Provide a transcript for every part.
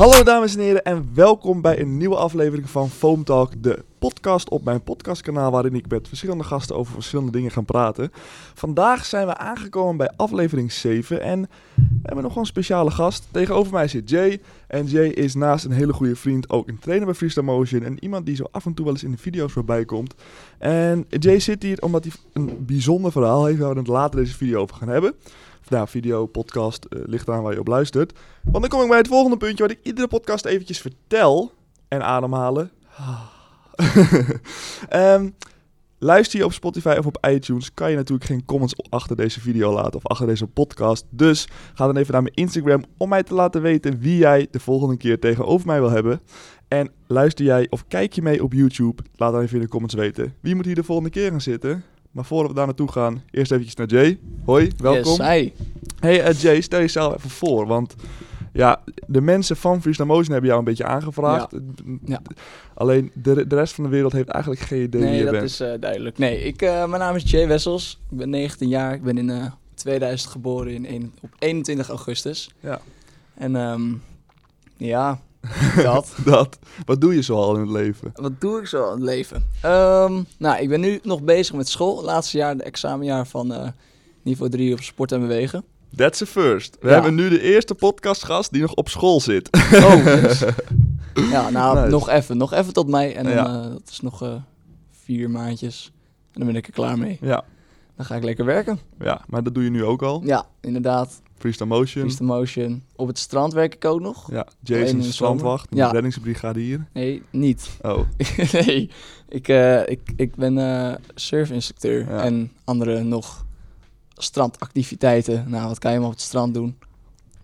Hallo dames en heren en welkom bij een nieuwe aflevering van Foam Talk, de podcast op mijn podcastkanaal waarin ik met verschillende gasten over verschillende dingen ga praten. Vandaag zijn we aangekomen bij aflevering 7 en we hebben nog een speciale gast. Tegenover mij zit Jay en Jay is naast een hele goede vriend ook een trainer bij Freestyle Motion en iemand die zo af en toe wel eens in de video's voorbij komt. En Jay zit hier omdat hij een bijzonder verhaal heeft waar we het later deze video over gaan hebben. Nou, video, podcast, eh, ligt aan waar je op luistert. Want dan kom ik bij het volgende puntje wat ik iedere podcast eventjes vertel. En ademhalen. Ehm, luister je op Spotify of op iTunes, kan je natuurlijk geen comments achter deze video laten of achter deze podcast. Dus ga dan even naar mijn Instagram om mij te laten weten wie jij de volgende keer tegenover mij wil hebben. En luister jij of kijk je mee op YouTube, laat dan even in de comments weten wie moet hier de volgende keer gaan zitten. Maar voordat we daar naartoe gaan, eerst eventjes naar Jay. Hoi, welkom. Yes, hi. Hey eh, Jay, stel jezelf even voor, want ja, de mensen van Freestyle Motion hebben jou een beetje aangevraagd. Ja. Alleen de, de rest van de wereld heeft eigenlijk geen idee wie Nee, je dat bent. is eh, duidelijk. Nee, ik, eh, mijn naam is Jay Wessels. Ik ben 19 jaar. Ik ben in eh 2000 geboren in op 21 augustus. Ja. En ehm, ja, dat. Dat. Wat doe je zoal in het leven? Wat doe ik zo aan het leven? Ehm, nou, ik ben nu nog bezig met school. Laatste jaar, de examenjaar van eh, niveau 3 op sport en bewegen. That's a first. We Ja. hebben nu de eerste podcastgast die nog op school zit. Oh, yes. Ja, nou, Nice. nog even. Nog even tot mei. En dan, Ja. eh, dat is nog eh, vier maandjes. En dan ben ik er klaar mee. ja. Dan ga ik lekker werken. ja, maar dat doe je nu ook al. Ja, inderdaad. Freestyle Motion. Freestyle motion. Op het strand werk ik ook nog. Ja, Jason Strandwacht, Ja. reddingsbrigade hier. Nee, niet. Oh, nee, ik, eh, ik, ik ben eh surfinstructeur Ja. en andere nog strandactiviteiten. Nou, wat kan je maar op het strand doen?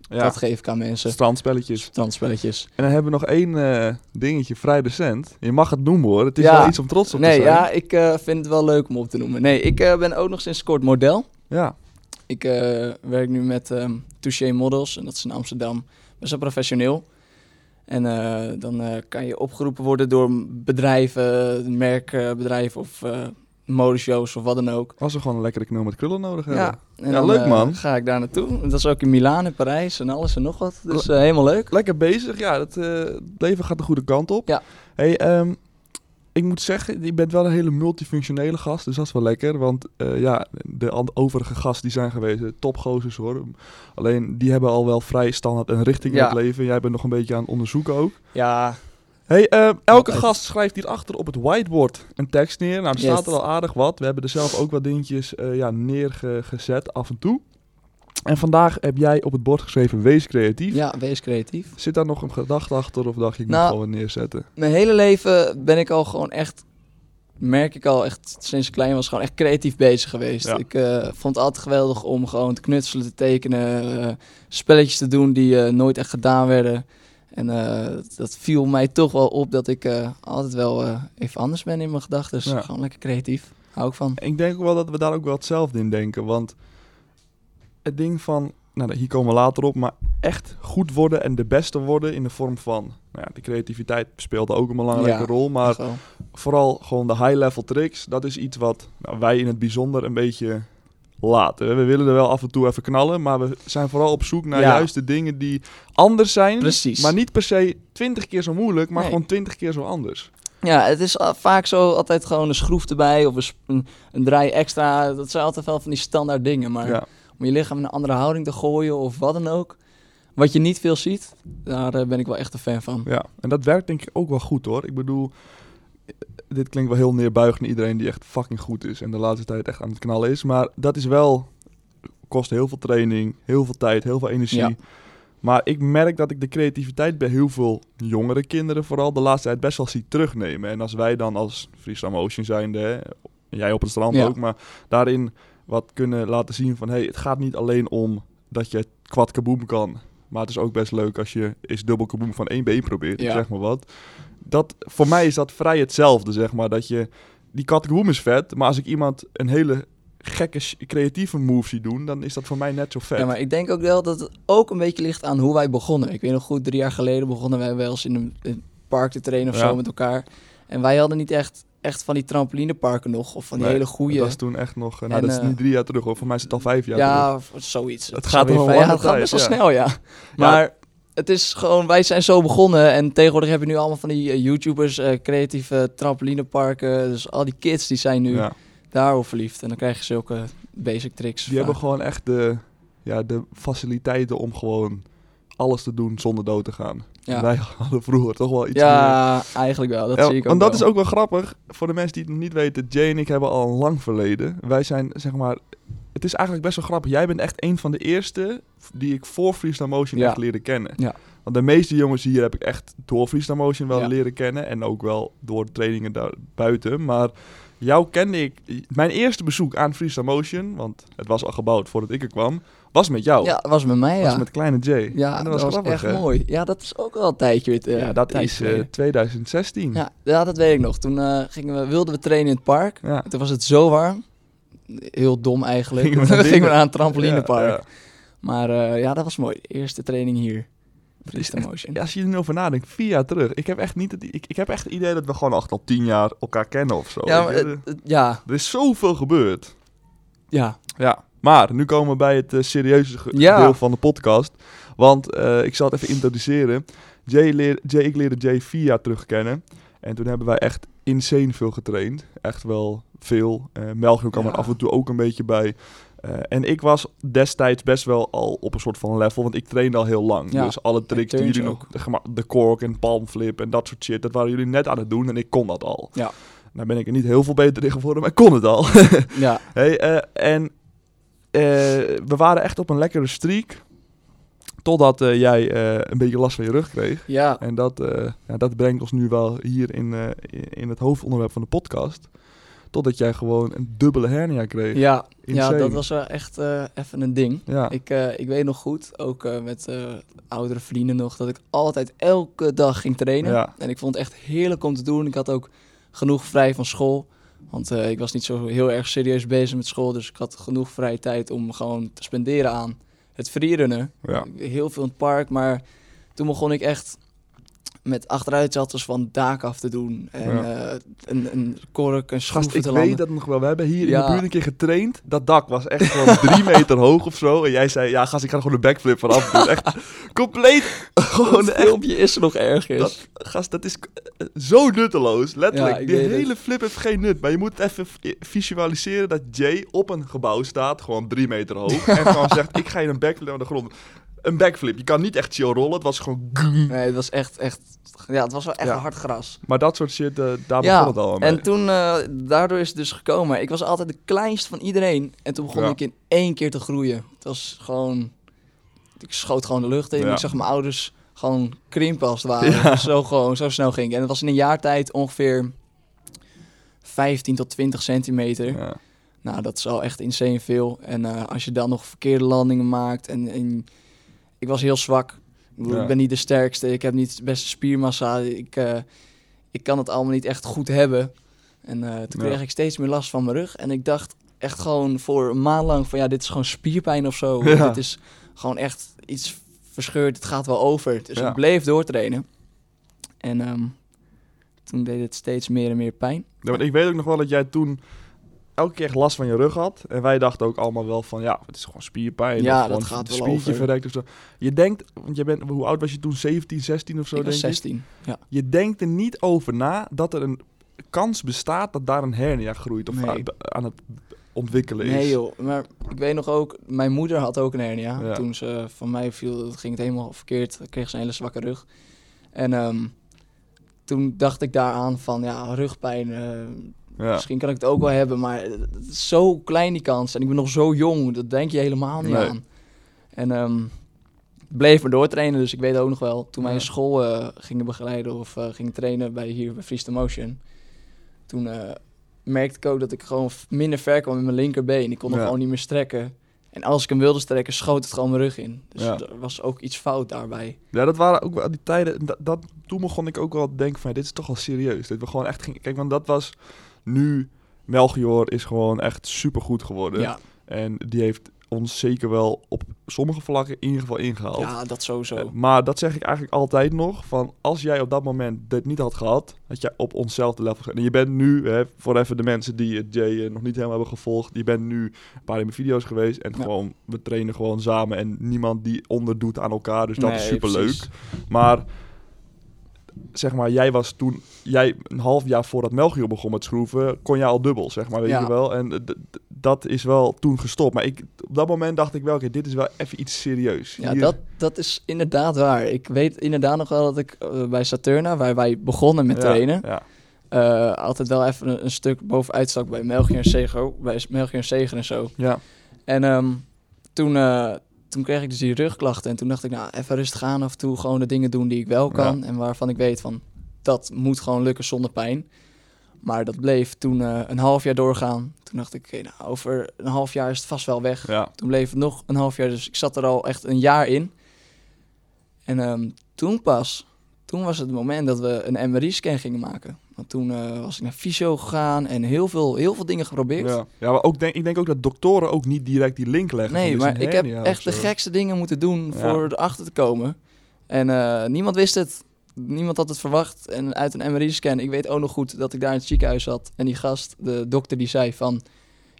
ja. Dat geef ik aan mensen. Strandspelletjes. Strandspelletjes. En dan hebben we nog één eh, dingetje, vrij recent. Je mag het noemen hoor, het is Ja. wel iets om trots op te Nee, zijn. ja, ik vind het wel leuk om op te noemen. Nee, ik ben ook nog sinds kort model. Ja, Ik eh, werk nu met Touché Models en dat is in Amsterdam. Best wel professioneel. En eh, dan eh, kan je opgeroepen worden door bedrijven, merkbedrijven of modeshows of wat dan ook. als we gewoon een lekkere knul met krullen nodig hebben. Ja, en Ja, dan, leuk, man. ga ik daar naartoe. Dat is ook in Milaan en Parijs en alles en nog wat. Dus helemaal leuk. Lekker bezig, ja, het, het leven gaat de goede kant op. Ja. Hey, ehm, ik moet zeggen, je bent wel een hele multifunctionele gast, dus dat is wel lekker. Want eh, ja, de overige gasten die zijn geweest, eh, topgozers hoor. Alleen die hebben al wel vrij standaard een richting in het leven. Jij bent nog een beetje aan het onderzoeken ook. Ja, Hey, eh, elke gast schrijft hierachter op het whiteboard een tekst neer. Nou, er Yes. staat er al aardig wat. We hebben er zelf ook wat dingetjes ja, neergezet af en toe. En vandaag heb jij op het bord geschreven, wees creatief. ja, wees creatief. Zit daar nog een gedachte achter of dacht je, ik Nou, moet gewoon neerzetten? Mijn hele leven ben ik al gewoon echt, merk ik al echt sinds ik klein was, gewoon echt creatief bezig geweest. Ja. Ik eh, vond het altijd geweldig om gewoon te knutselen, te tekenen, eh, spelletjes te doen die eh, nooit echt gedaan werden. En dat viel mij toch wel op dat ik altijd wel even anders ben in mijn gedachten. Dus Ja. gewoon lekker creatief. Hou ik van. Ik denk ook wel dat we daar ook wel hetzelfde in denken. Want het ding van, nou hier komen we later op, maar echt goed worden en de beste worden in de vorm van, nou ja, de creativiteit speelt ook een belangrijke Ja, rol. Maar Zo. vooral gewoon de high-level tricks, dat is iets wat nou, wij in het bijzonder een beetje laten. We willen er wel af en toe even knallen, maar we zijn vooral op zoek naar Ja. juist de dingen die anders zijn. Precies. Maar niet per se twintig keer zo moeilijk, maar Nee. gewoon twintig keer zo anders. Ja, het is vaak zo altijd gewoon een schroef erbij of een, een draai extra. Dat zijn altijd wel van die standaard dingen. Maar Ja. Om je lichaam in een andere houding te gooien of wat dan ook. Wat je niet veel ziet, daar eh, ben ik wel echt een fan van. ja, en dat werkt denk ik ook wel goed hoor. Ik bedoel, eh, dit klinkt wel heel neerbuigend naar iedereen die echt fucking goed is en de laatste tijd echt aan het knallen is. Maar dat is wel, kost heel veel training, heel veel tijd, heel veel energie. Ja. Maar ik merk dat ik de creativiteit bij heel veel jongere kinderen vooral de laatste tijd best wel zie terugnemen. En als wij dan als Freestyle Motion zijnde, hè, jij op het strand Ja. ook, maar daarin wat kunnen laten zien van... hey, het gaat niet alleen om dat je kwad kaboom kan. Maar het is ook best leuk als je eens dubbel kaboom van één been probeert, Ja. zeg maar wat. Dat, voor mij is dat vrij hetzelfde, zeg maar. Dat je, die kwad kaboom is vet, maar als ik iemand een hele gekke, creatieve move zie doen... dan is dat voor mij net zo vet. Ja, maar ik denk ook wel dat het ook een beetje ligt aan hoe wij begonnen. Ik weet nog goed, drie jaar geleden begonnen wij wel eens in een, in een park te trainen of Ja. zo met elkaar. En wij hadden niet echt, echt van die trampolineparken nog, of van die Nee, hele goede. Dat was toen echt nog... eh, nou, En, dat is eh, niet drie jaar terug hoor. Voor mij is het al vijf jaar terug. Ja, of zoiets. Het gaat vijf- ja, het gaat best wel ja. snel, ja. Maar het is gewoon, wij zijn zo begonnen. En tegenwoordig heb je nu allemaal van die eh, YouTubers, creatieve trampolineparken. Dus al die kids die zijn nu daarop verliefd. En dan krijg je zulke basic tricks. Die hebben gewoon echt de, ja, de faciliteiten om gewoon alles te doen zonder dood te gaan. ja. Wij hadden vroeger toch wel iets meer. ja, eigenlijk wel. Dat Ja, zie ik ook want dat wel. is ook wel grappig. Voor de mensen die het niet weten, Jay en ik hebben al een lang verleden. Wij zijn, zeg maar... Het is eigenlijk best wel grappig. Jij bent echt een van de eerste die ik voor Freestyle Motion Ja. echt leerde kennen. Ja. Want de meeste jongens hier heb ik echt door Freestyle Motion wel leren kennen. En ook wel door trainingen daar buiten. Maar jou kende ik... Mijn eerste bezoek aan Freestyle Motion, want het was al gebouwd voordat ik er kwam, was met jou. Ja, was met mij, was ja. met kleine Jay. Ja, En dat, was, grappig, echt hè? mooi. Ja, dat is ook wel een tijdje Ja, dat is eh, geleden. 2016. ja, ja, dat weet ik nog. Toen eh, gingen we, wilden we trainen in het park. Ja. Toen was het zo warm. Heel dom eigenlijk. Gingen we gingen we naar een trampolinepark. Ja. Maar eh, ja, dat was mooi. Eerste training hier. Echt- motion. Ja, als je er nu over nadenkt, vier jaar terug. Ik heb echt niet het, ik, ik heb echt het idee dat we gewoon echt al tien jaar elkaar kennen of zo. Ja, maar, ja, er is zoveel gebeurd. ja. Ja, maar nu komen we bij het eh, serieuze ge- Ja. deel van de podcast. Want eh, ik zal het even introduceren. Jay leer, Jay, ik leerde Jay vier jaar terug kennen. En toen hebben wij echt insane veel getraind. Echt wel veel. Eh Melchior kwam er af en toe ook een beetje bij. En ik was destijds best wel al op een soort van level, want ik trainde al heel lang. Ja. Dus alle tricks die jullie nog, de, cork en palmflip en dat soort shit, dat waren jullie net aan het doen en ik kon dat al. Ja. Nou ben ik er niet heel veel beter in geworden, maar ik kon het al. ja. Hey, en we waren echt op een lekkere streak. Totdat eh, jij eh, een beetje last van je rug kreeg. Ja, En dat, eh, ja, dat brengt ons nu wel hier in, eh, in het hoofdonderwerp van de podcast. Totdat jij gewoon een dubbele hernia kreeg. ja, ja, dat was wel echt eh, even een ding. Ja. Ik, eh, ik weet nog goed, ook eh, met eh, oudere vrienden nog, dat ik altijd elke dag ging trainen. Ja. En ik vond het echt heerlijk om te doen. Ik had ook genoeg vrij van school. Want eh, ik was niet zo heel erg serieus bezig met school. Dus ik had genoeg vrije tijd om gewoon te spenderen aan het freerunnen. Ja. Heel veel in het park. Maar toen begon ik echt met achteruitzatters van dak af te doen. En Ja. eh, een, een kork, een Gast, schroeven ik te weet landen. dat nog wel. We hebben hier in de buurt een keer getraind. Dat dak was echt gewoon drie meter hoog of zo. En jij zei, ja gast, ik ga er gewoon een backflip vanaf doen. Echt compleet, gewoon echt filmpje is er nog ergens. Dat, gast, dat is eh, zo nutteloos. Letterlijk. Ja, Die het. hele flip heeft geen nut. Maar je moet even visualiseren dat Jay op een gebouw staat, gewoon drie meter hoog. en gewoon zegt, ik ga je een backflip aan de grond. Een backflip. Je kan niet echt chill rollen. Het was gewoon... Nee, het was echt, echt, ja, het was wel echt Ja. hard gras. Maar dat soort shit, eh, daar Ja, begon het al mee. En toen, eh, daardoor is het dus gekomen. Ik was altijd de kleinste van iedereen. En toen begon Ja. ik in één keer te groeien. Het was gewoon, ik schoot gewoon de lucht in. Ja. Ik zag mijn ouders gewoon krimpen als het ware. Ja. Zo gewoon, zo snel ging ik. En het was in een jaar tijd ongeveer 15 tot 20 centimeter. Ja. Nou, dat is al echt insane veel. En eh, als je dan nog verkeerde landingen maakt en, en ik was heel zwak. Ik, bedoel, Ja. ik ben niet de sterkste, ik heb niet de beste spiermassa. Ik, eh, ik kan het allemaal niet echt goed hebben. En eh, toen Ja. kreeg ik steeds meer last van mijn rug. En ik dacht echt gewoon voor een maand lang van ja, dit is gewoon spierpijn of zo. Ja. Dit is gewoon echt iets verscheurd, het gaat wel over. Dus ik bleef doortrainen. En ehm, toen deed het steeds meer en meer pijn. Ja, want ik weet ook nog wel dat jij toen elke keer last van je rug had. En wij dachten ook allemaal wel van, ja, het is gewoon spierpijn. Ja, of dat gewoon gaat een wel spiertje over. verrekt of zo. Je denkt, want je bent, hoe oud was je toen? 17, 16 of zo, ik was denk ik? 16. Ja. Je denkt er niet over na dat er een kans bestaat dat daar een hernia groeit of Nee. aan- het ontwikkelen is. Nee joh, maar ik weet nog ook, mijn moeder had ook een hernia. Ja. Toen ze van mij viel, ging het helemaal verkeerd. Kreeg ze een hele zwakke rug. En ehm, toen dacht ik daaraan van, ja, rugpijn, eh, Ja. misschien kan ik het ook wel hebben. Maar het is zo klein die kans. En ik ben nog zo jong, dat denk je helemaal niet Nee. aan. En ik bleef maar doortrainen, dus ik weet ook nog wel, toen wij in school eh, gingen begeleiden of eh, gingen trainen bij hier bij Freestyle Motion. Toen eh, merkte ik ook dat ik gewoon minder ver kwam met mijn linkerbeen. Ik kon hem gewoon niet meer strekken. En als ik hem wilde strekken, schoot het gewoon mijn rug in. Dus Ja. er was ook iets fout daarbij. Ja, dat waren ook wel die tijden. Dat, dat, toen begon ik ook wel te denken van, dit is toch wel serieus. Dat we gewoon echt gingen... Kijk, want dat was nu... Melchior is gewoon echt supergoed geworden. Ja, En die heeft ons zeker wel op sommige vlakken in ieder geval ingehaald. Ja, dat sowieso. Eh, maar dat zeg ik eigenlijk altijd nog. Van als jij op dat moment dit niet had gehad, had jij op onszelfde level gezet. En je bent nu, hè, voor even de mensen die het Jay eh, nog niet helemaal hebben gevolgd, je bent nu een paar in mijn video's geweest. En Ja. gewoon, we trainen gewoon samen en niemand die onderdoet aan elkaar. Dus dat is super leuk. Maar zeg maar, jij was toen, jij een half jaar voordat Melchior begon met schroeven, kon jij al dubbel, zeg maar, weet Ja. je wel. En dat is wel toen gestopt. Maar ik, op dat moment dacht ik wel, oké, dit is wel even iets serieus. Ja, Hier- dat, dat is inderdaad waar. Ik weet inderdaad nog wel dat ik eh, bij Saturna, waar wij begonnen met Ja, trainen, Ja, eh, altijd wel even een, een stuk bovenuit stak bij Melchior en Sego, bij Melchior en Zegen en zo. ja, En ehm, toen, eh, toen kreeg ik dus die rugklachten. En toen dacht ik, nou, even rustig aan af en toe gewoon de dingen doen die ik wel kan. En waarvan ik weet van, dat moet gewoon lukken zonder pijn. Maar dat bleef toen eh, een half jaar doorgaan. Toen dacht ik, oké, nou, over een half jaar is het vast wel weg. ja. Toen bleef het nog een half jaar, dus ik zat er al echt een jaar in. En ehm, toen pas, toen was het moment dat we een MRI-scan gingen maken. Want toen eh, was ik naar fysio gegaan en heel veel, heel veel dingen geprobeerd. Ja, ja maar ook denk, ik denk ook dat doktoren ook niet direct die link leggen. Nee, maar ik heb echt de gekste dingen moeten doen Ja. voor erachter te komen. En eh, niemand wist het. Niemand had het verwacht. En uit een MRI-scan, ik weet ook nog goed dat ik daar in het ziekenhuis zat. En die gast, de dokter, die zei van...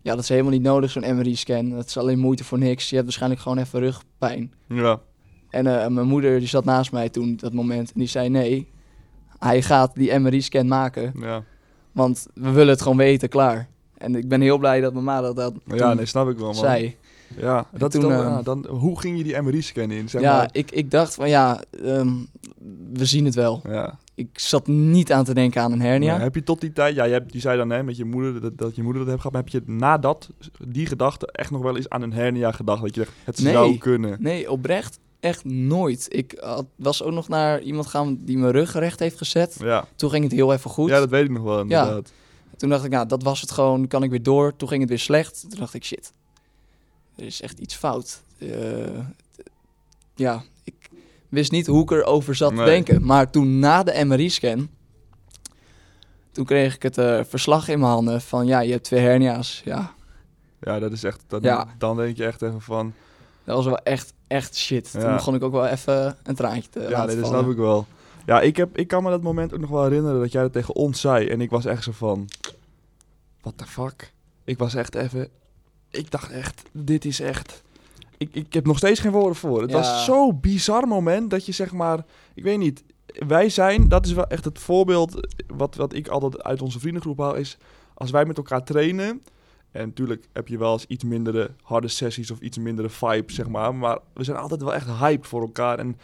Ja, dat is helemaal niet nodig, zo'n MRI-scan. Dat is alleen moeite voor niks. Je hebt waarschijnlijk gewoon even rugpijn. Ja, En eh, mijn moeder, die zat naast mij toen, dat moment. En die zei, nee, hij gaat die MRI-scan maken. ja. Want we willen het gewoon weten, klaar. En ik ben heel blij dat mijn ma dat, dat ja, nee, snap ik wel, man. zei. Ja, dat toen, dan, ehm, ja, dan, hoe ging je die MRI-scan in? Zeg ja, maar. ik, ik dacht van ja, ehm, we zien het wel. Ja. Ik zat niet aan te denken aan een hernia. Heb je tot die tijd, ja, je, hebt, je zei dan hè, met je moeder dat, dat je moeder dat heeft gehad, maar heb je nadat die gedachte echt nog wel eens aan een hernia gedacht? Dat je dacht, het Nee. zou kunnen. Nee, oprecht echt nooit. Ik had, was ook nog naar iemand gaan die mijn rug recht heeft gezet. Ja. Toen ging het heel even goed. ja, dat weet ik nog wel inderdaad. Toen dacht ik, nou, dat was het gewoon. Kan ik weer door. Toen ging het weer slecht. Toen dacht ik, shit. Er is echt iets fout. Eh, ja, ik wist niet hoe ik erover zat Nee. te denken. Maar toen na de MRI-scan... Toen kreeg ik het eh, verslag in mijn handen van... Ja, je hebt twee hernia's. Ja, Ja, dat is echt, dat, Ja. dan denk je echt even van, dat was wel echt, echt shit. Toen begon ik ook wel even een traantje te ja, dat snap ik wel. Ja, ik, heb, ik kan me dat moment ook nog wel herinneren dat jij dat tegen ons zei. En ik was echt zo van, what the fuck? Ik was echt even, ik dacht echt, dit is echt... Ik, ik heb nog steeds geen woorden voor. Het Ja. was zo'n bizar moment dat je zeg maar, ik weet niet, wij zijn, dat is wel echt het voorbeeld wat, wat ik altijd uit onze vriendengroep haal, is als wij met elkaar trainen. En natuurlijk heb je wel eens iets mindere harde sessies of iets mindere vibe, zeg maar. Maar we zijn altijd wel echt hyped voor elkaar. En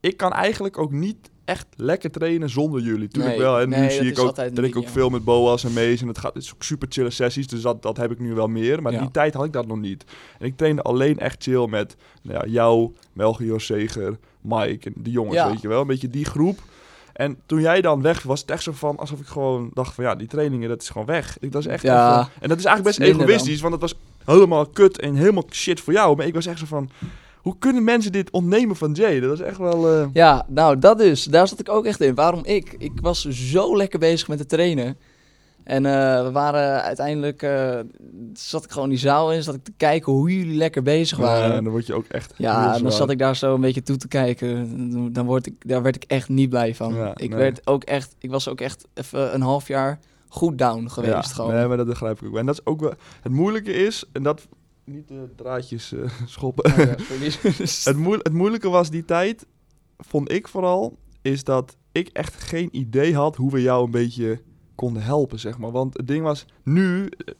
ik kan eigenlijk ook niet echt lekker trainen zonder jullie. Tuurlijk Nee, wel. En nee, nu zie ik ook, train ik ook ja. veel met Boas en Mees. En het, gaat, het is ook super chille sessies. Dus dat, dat heb ik nu wel meer. Maar Ja. die tijd had ik dat nog niet. En ik trainde alleen echt chill met nou ja, jou, Melchior Zeger, Mike en die jongens, Ja. weet je wel. Een beetje die groep. En toen jij dan weg was, het echt zo van alsof ik gewoon dacht van ja, die trainingen, dat is gewoon weg. Ik, dat is echt Ja. even- en dat is eigenlijk best is egoïstisch, want het was helemaal kut en helemaal shit voor jou. Maar ik was echt zo van, hoe kunnen mensen dit ontnemen van Jay? Dat is echt wel... eh, Ja, nou dat dus. Daar zat ik ook echt in. Waarom ik? Ik was zo lekker bezig met het trainen. En eh, we waren uiteindelijk... eh, zat ik gewoon die zaal in. Zat ik te kijken hoe jullie lekker bezig ja, waren. en dan word je ook echt Ja, en dan zat ik daar zo een beetje toe te kijken. Dan- word ik, daar werd ik echt niet blij van. Ja, ik, nee. werd ook echt, ik was ook echt even een half jaar goed down geweest. Ja, gewoon. nee, maar dat begrijp ik ook. En dat is ook wel... Het moeilijke is, en dat... Niet de draadjes eh, schoppen. Oh ja, het, moe- het moeilijke was die tijd, vond ik vooral, is dat ik echt geen idee had hoe we jou een beetje konden helpen, zeg maar. Want het ding was, nu, eh,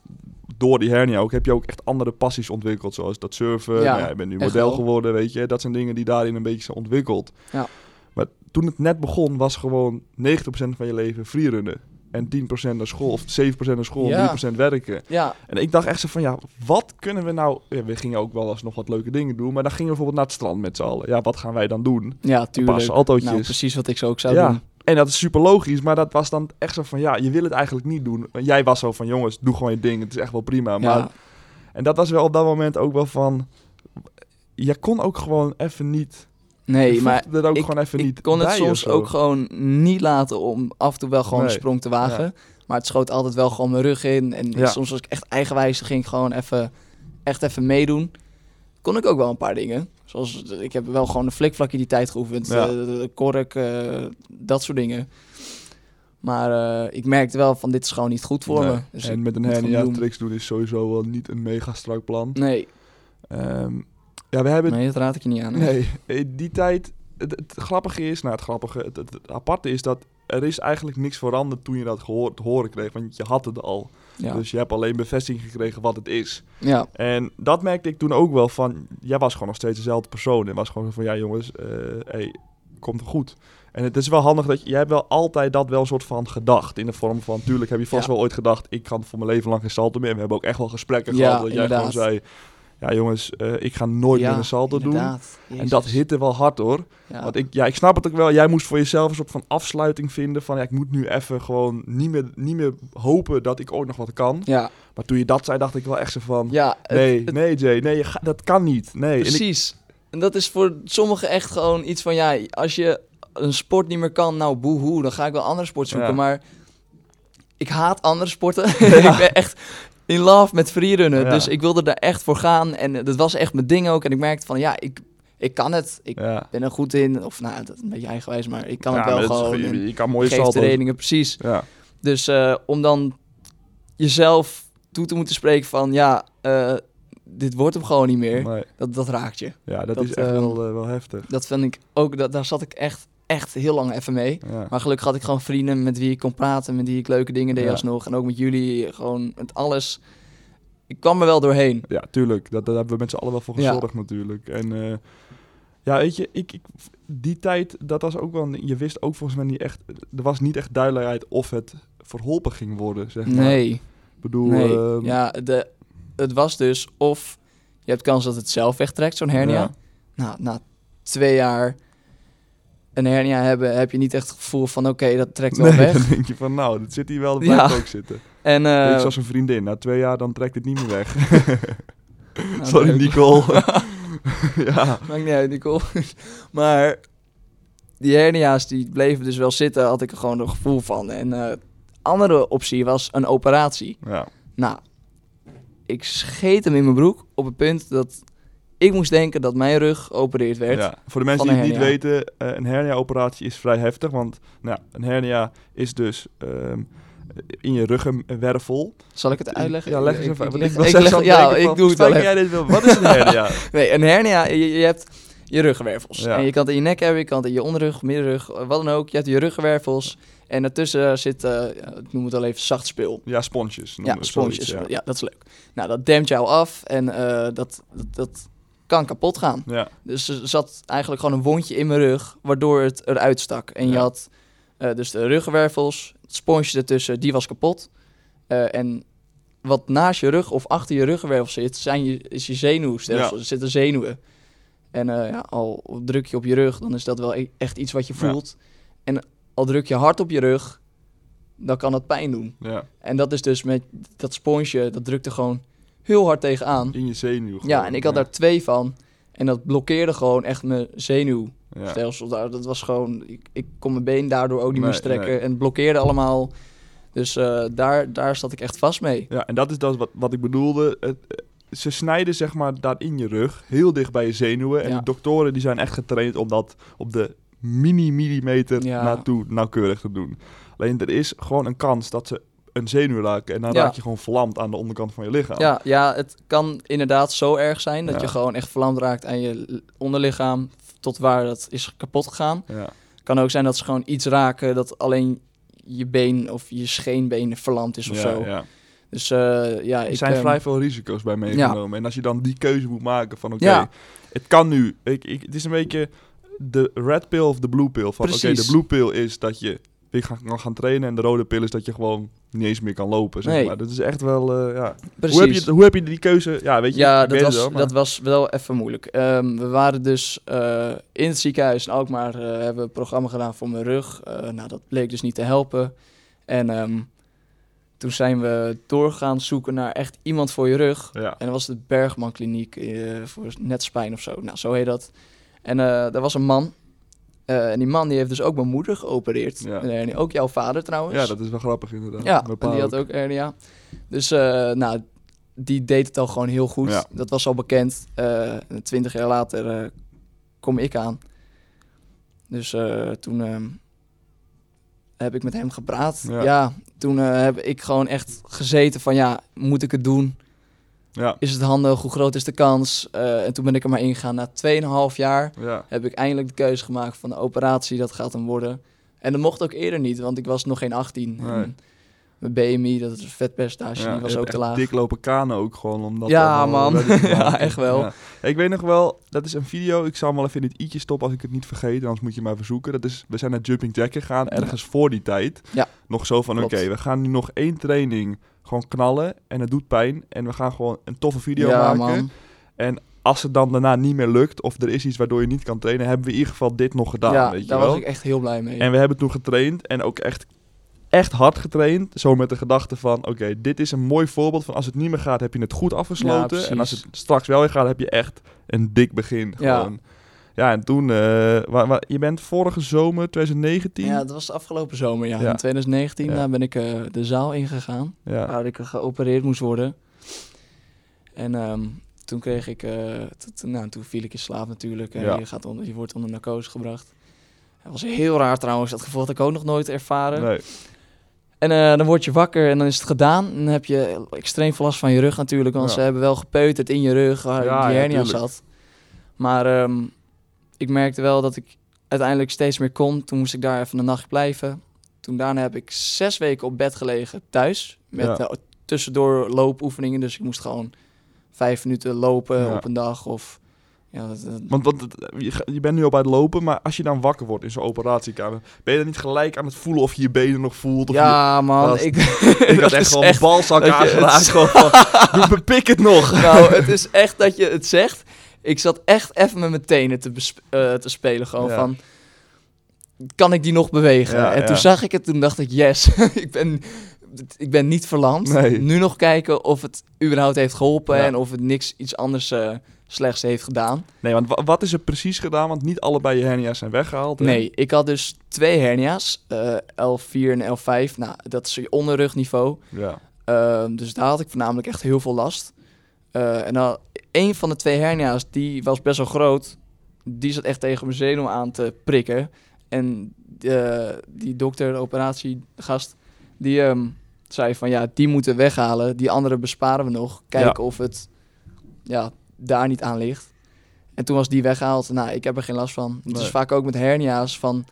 door die hernia ook, heb je ook echt andere passies ontwikkeld. Zoals dat surfen, Ja, nou ja, je bent nu model wel. geworden, weet je. Dat zijn dingen die daarin een beetje zijn ontwikkeld. Ja. Maar toen het net begon, was gewoon 90% van je leven freerunnen. En 10% naar school, of 7% naar school, Ja. 3% werken. ja, En ik dacht echt zo van, ja, wat kunnen we nou... Ja, we gingen ook wel eens nog wat leuke dingen doen, maar dan gingen we bijvoorbeeld naar het strand met z'n allen. Ja, wat gaan wij dan doen? ja, tuurlijk. Autootjes. Nou, precies wat ik zo ook zou ja. doen. En dat is super logisch, maar dat was dan echt zo van, ja, je wil het eigenlijk niet doen. Jij was zo van, jongens, doe gewoon je ding, het is echt wel prima. Maar, Ja, En dat was wel op dat moment ook wel van, je kon ook gewoon even niet... nee, maar er ook ik, gewoon even ik niet kon het soms ook gewoon niet laten om af en toe wel gewoon Nee. een sprong te wagen. Maar het schoot altijd wel gewoon mijn rug in. En Ja. soms was ik echt eigenwijs, ging ik gewoon even, echt even meedoen. kon ik ook wel een paar dingen. Zoals, ik heb wel gewoon een flikvlakje die tijd geoefend. Ja. eh, kork, eh, dat soort dingen. Maar eh, ik merkte wel van, dit is gewoon niet goed voor Nee. me. Dus en ik met een hernia doen. tricks doen is sowieso wel niet een mega strak plan. Nee, Ehm, ja, we hebben... nee, dat raad ik je niet aan. hè. Nee, die tijd... Het, het grappige is, nou het grappige, het, het, het aparte is dat er is eigenlijk niks veranderd toen je dat horen kreeg. Want je had het al. Ja. Dus je hebt alleen bevestiging gekregen wat het is. ja. En dat merkte ik toen ook wel van... Jij was gewoon nog steeds dezelfde persoon. En was gewoon van, ja jongens, eh hey, komt goed. En het is wel handig dat je... Jij hebt wel altijd dat wel een soort van gedacht. In de vorm van, tuurlijk heb je vast Ja. wel ooit gedacht... Ik kan voor mijn leven lang geen salto meer. En we hebben ook echt wel gesprekken Ja, gehad. Dat jij gewoon zei... Ja jongens, eh, ik ga nooit Ja, meer een salto doen. En dat hitte wel hard hoor. Ja. Want ik, ja, ik snap het ook wel. Jij moest voor jezelf een soort van afsluiting vinden. Van ja, ik moet nu even gewoon niet meer, niet meer hopen dat ik ooit nog wat kan. ja, Maar toen je dat zei, dacht ik wel echt zo van... ja het- nee, het- nee Jay, nee, ga- dat kan niet. Nee. En ik, precies. En dat is voor sommigen echt gewoon iets van, ja, als je een sport niet meer kan, nou boehoe, dan ga ik wel andere sport zoeken. Ja. Maar ik haat andere sporten. ik ben echt in love met freerunnen. Ja. Dus ik wilde daar echt voor gaan. En eh, dat was echt mijn ding ook. En ik merkte van, ja, ik, ik kan het. Ik ja. ben er goed in. Of nou, dat is een beetje eigenwijs, maar ik kan het wel is gewoon. je, je kan mooie geef salto's. trainingen, precies. Ja, Dus eh, om dan jezelf toe te moeten spreken van, ja, eh, dit wordt hem gewoon niet meer. nee, Dat, dat raakt je. ja, dat, Dat, is echt ehm, wel, wel heftig. Dat vind ik ook, dat, daar zat ik echt, echt heel lang even mee. Ja. Maar gelukkig had ik gewoon vrienden met wie ik kon praten, met wie ik leuke dingen deed Ja. alsnog. En ook met jullie, gewoon met alles. Ik kwam er wel doorheen. ja, tuurlijk. Dat, daar hebben we met z'n allen wel voor gezorgd natuurlijk. En eh, ja, weet je, ik, ik, die tijd, dat was ook wel... Je wist ook volgens mij niet echt... Er was niet echt duidelijkheid of het verholpen ging worden, zeg maar. Nee, Ik bedoel... nee. ehm, ja, de, het was dus of je hebt kans dat het zelf wegtrekt, zo'n hernia. Ja. Nou, na twee jaar een hernia hebben, heb je niet echt het gevoel van oké, dat trekt wel Nee, weg. dan denk je van, nou, dat zit hier wel, dat Ja. blijft ook zitten. En, eh, Beetje zoals een vriendin. Na twee jaar, dan trekt het niet meer weg. nou, Sorry. Nicole. ja. Maakt niet uit, Nicole. maar die hernia's die bleven dus wel zitten, had ik er gewoon een gevoel van. En eh andere optie was een operatie. ja. Nou, ik scheet hem in mijn broek op het punt dat ik moest denken dat mijn rug geopereerd werd. Ja, voor de mensen die het niet weten, eh, een hernia-operatie is vrij heftig. Want nou, een hernia is dus ehm, in je ruggenwervel. Zal ik het uitleggen? Ja, leg eens Ik- even ik ik leg- dan Ja, ik doe het wel jij dit wil. Wat is een hernia? Nee, een hernia, je, je hebt je ruggenwervels. Ja. En je kan het in je nek hebben, je kan het in je onderrug, middenrug, eh, wat dan ook. Je hebt je ruggenwervels. En daartussen zit, eh, ik noem het al even, zacht spul. ja, sponsjes. Ja, sponsjes. zoiets, ja. dat is leuk. Nou, dat dempt jou af en eh, dat, dat, dat kan kapot gaan. Ja. Dus er zat eigenlijk gewoon een wondje in mijn rug, waardoor het eruit stak. En je had eh, dus de ruggenwervels, het sponsje ertussen, die was kapot. Eh, en wat naast je rug of achter je ruggenwervel zit, zijn je, is je zenuwstelsel. Ja. Er zitten zenuwen. En eh, ja, al druk je op je rug, dan is dat wel e- echt iets wat je voelt. En al druk je hard op je rug, dan kan dat pijn doen. ja, En dat is dus met dat sponsje, dat drukte gewoon heel hard tegenaan. in je zenuw. Ja, en ik had daar twee van. En dat blokkeerde gewoon echt mijn zenuwstelsel. Ja. Daar Dat was gewoon, ik, ik kon mijn been daardoor ook niet meer strekken. nee. En het blokkeerde allemaal. Dus eh, daar, daar zat ik echt vast mee. Ja, en dat is dat wat, wat ik bedoelde. Het, eh, ze snijden zeg maar daar in je rug, heel dicht bij je zenuwen. En Ja. de doktoren die zijn echt getraind om dat op de mini-millimeter Ja. naartoe nauwkeurig te doen. Alleen er is gewoon een kans dat ze een zenuw raken en dan Ja. raak je gewoon verlamd aan de onderkant van je lichaam. Ja, ja, het kan inderdaad zo erg zijn dat Ja. je gewoon echt verlamd raakt aan je onderlichaam. Tot waar dat is kapot gegaan. Ja. kan ook zijn dat ze gewoon iets raken dat alleen je been of je scheenbeen verlamd is of ja, zo. ja. Dus eh, ja, Er zijn ehm, vrij veel risico's bij meegenomen. En als je dan die keuze moet maken van oké, het kan nu. Ik, ik, het is een beetje de red pill of de blue pill. Van oké, de blue pill is dat je weer gaan, kan gaan trainen. En de rode pill is dat je gewoon niet eens meer kan lopen. Zeg Nee. maar. Dat is echt wel, eh, ja. Precies. Hoe heb, je, hoe heb je die keuze? Ja, weet je, Ja, ik dat was, wel, maar- dat was wel even moeilijk. Ehm, we waren dus eh, in het ziekenhuis in Alkmaar, eh hebben we een programma gedaan voor mijn rug. Nou, dat bleek dus niet te helpen. En ehm, toen zijn we doorgaan zoeken naar echt iemand voor je rug. Ja. En dat was de Bergman Kliniek voor netspijn of zo. Nou, zo heet dat. En daar was een man. Eh, en die man die heeft dus ook mijn moeder geopereerd. Ja. En ook jouw vader trouwens. ja, dat is wel grappig inderdaad. Ja, en die had ook hernia. Dus, eh, nou, die deed het al gewoon heel goed. Ja. Dat was al bekend. Eh, Twintig jaar later kom ik aan. Dus toen ehm, heb ik met hem gepraat. Ja. Ja, toen heb ik gewoon echt gezeten van ja, moet ik het doen? Ja, Is het handig? Hoe groot is de kans? Eh, en toen ben ik er maar ingegaan. Na 2,5 jaar ja. heb ik eindelijk de keuze gemaakt van de operatie, dat gaat hem worden. En dat mocht ook eerder niet, want ik was nog geen 18. Nee. En mijn BMI, dat is een vetpercentage, Ja, die was ook te laag. dik lopen kanen ook gewoon. Om dat Ja, man. Ja, echt wel. Ja. Ik weet nog wel, dat is een video. Ik zal hem wel even in het i'tje stoppen als ik het niet vergeet. Anders moet je maar verzoeken. Dat is, we zijn naar Jumping Jack gegaan, ergens voor die tijd. Ja. Nog zo van, oké, we gaan nu nog één training gewoon knallen. En het doet pijn. En we gaan gewoon een toffe video ja, maken. man. Als het dan daarna niet meer lukt, of er is iets waardoor je niet kan trainen, hebben we in ieder geval dit nog gedaan, ja, weet je daar wel. was ik echt heel blij mee. En we hebben toen getraind en ook echt, echt hard getraind. Zo met de gedachte van, oké, dit is een mooi voorbeeld van als het niet meer gaat, heb je het goed afgesloten. en als het straks wel weer gaat, heb je echt een dik begin. Ja. Gewoon. Ja, en toen, eh, wa- wa- je bent vorige zomer 2019. ja, dat was de afgelopen zomer, ja. Ja. In 2019 Ja. daar ben ik eh, de zaal ingegaan, ja. waar ik geopereerd moest worden. En ehm, toen kreeg ik, eh, nou, toen viel ik in slaap natuurlijk. en Ja. Je, gaat onder, je wordt onder narcose gebracht. Dat was heel raar trouwens, dat gevoel had ik ook nog nooit ervaren. Nee. En eh, dan word je wakker en dan is het gedaan. En dan heb je extreem veel last van je rug natuurlijk. Want Ja. ze hebben wel gepeuterd in je rug waar Ja, die hernia zat. Maar ehm, ik merkte wel dat ik uiteindelijk steeds meer kon. Toen moest ik daar even een nacht blijven. Toen daarna heb ik zes weken op bed gelegen thuis. Met eh, tussendoor loopoefeningen. Dus ik moest gewoon vijf minuten lopen op een dag. Of, ja, dat, dat- Want, je, bent nu al bij het lopen, maar als je dan wakker wordt in zo'n operatiekamer, ben je dan niet gelijk aan het voelen of je je benen nog voelt? Of ja man, ik, ik had echt gewoon de balzak aangeraakt. Gewoon van, doe me pik het nog. Nou, het is echt dat je het zegt. Ik zat echt even met mijn tenen te, eh, te spelen. Gewoon Ja. van, kan ik die nog bewegen? Ja, en toen ja. zag ik het, toen dacht ik, yes, ik, ben, ik ben niet verlamd. Nee. Nu nog kijken of het überhaupt heeft geholpen Ja. en of het niks iets anders eh, slechts heeft gedaan. Nee, want wa- wat is er precies gedaan? Want niet allebei je hernia's zijn weggehaald. hè? Nee, ik had dus twee hernia's, eh L4 en L5. Nou, dat is je onderrugniveau. Ja. Ehm, dus daar had ik voornamelijk echt heel veel last. Eh, en dan een van de twee hernia's, die was best wel groot. Die zat echt tegen mijn zenuw aan te prikken. En eh, die dokter, de operatiegast, die ehm, zei van ja, die moeten we weghalen. Die andere besparen we nog. Kijken of het ja, daar niet aan ligt. En toen was die weggehaald. Nou, ik heb er geen last van. Het Nee. is vaak ook met hernia's van...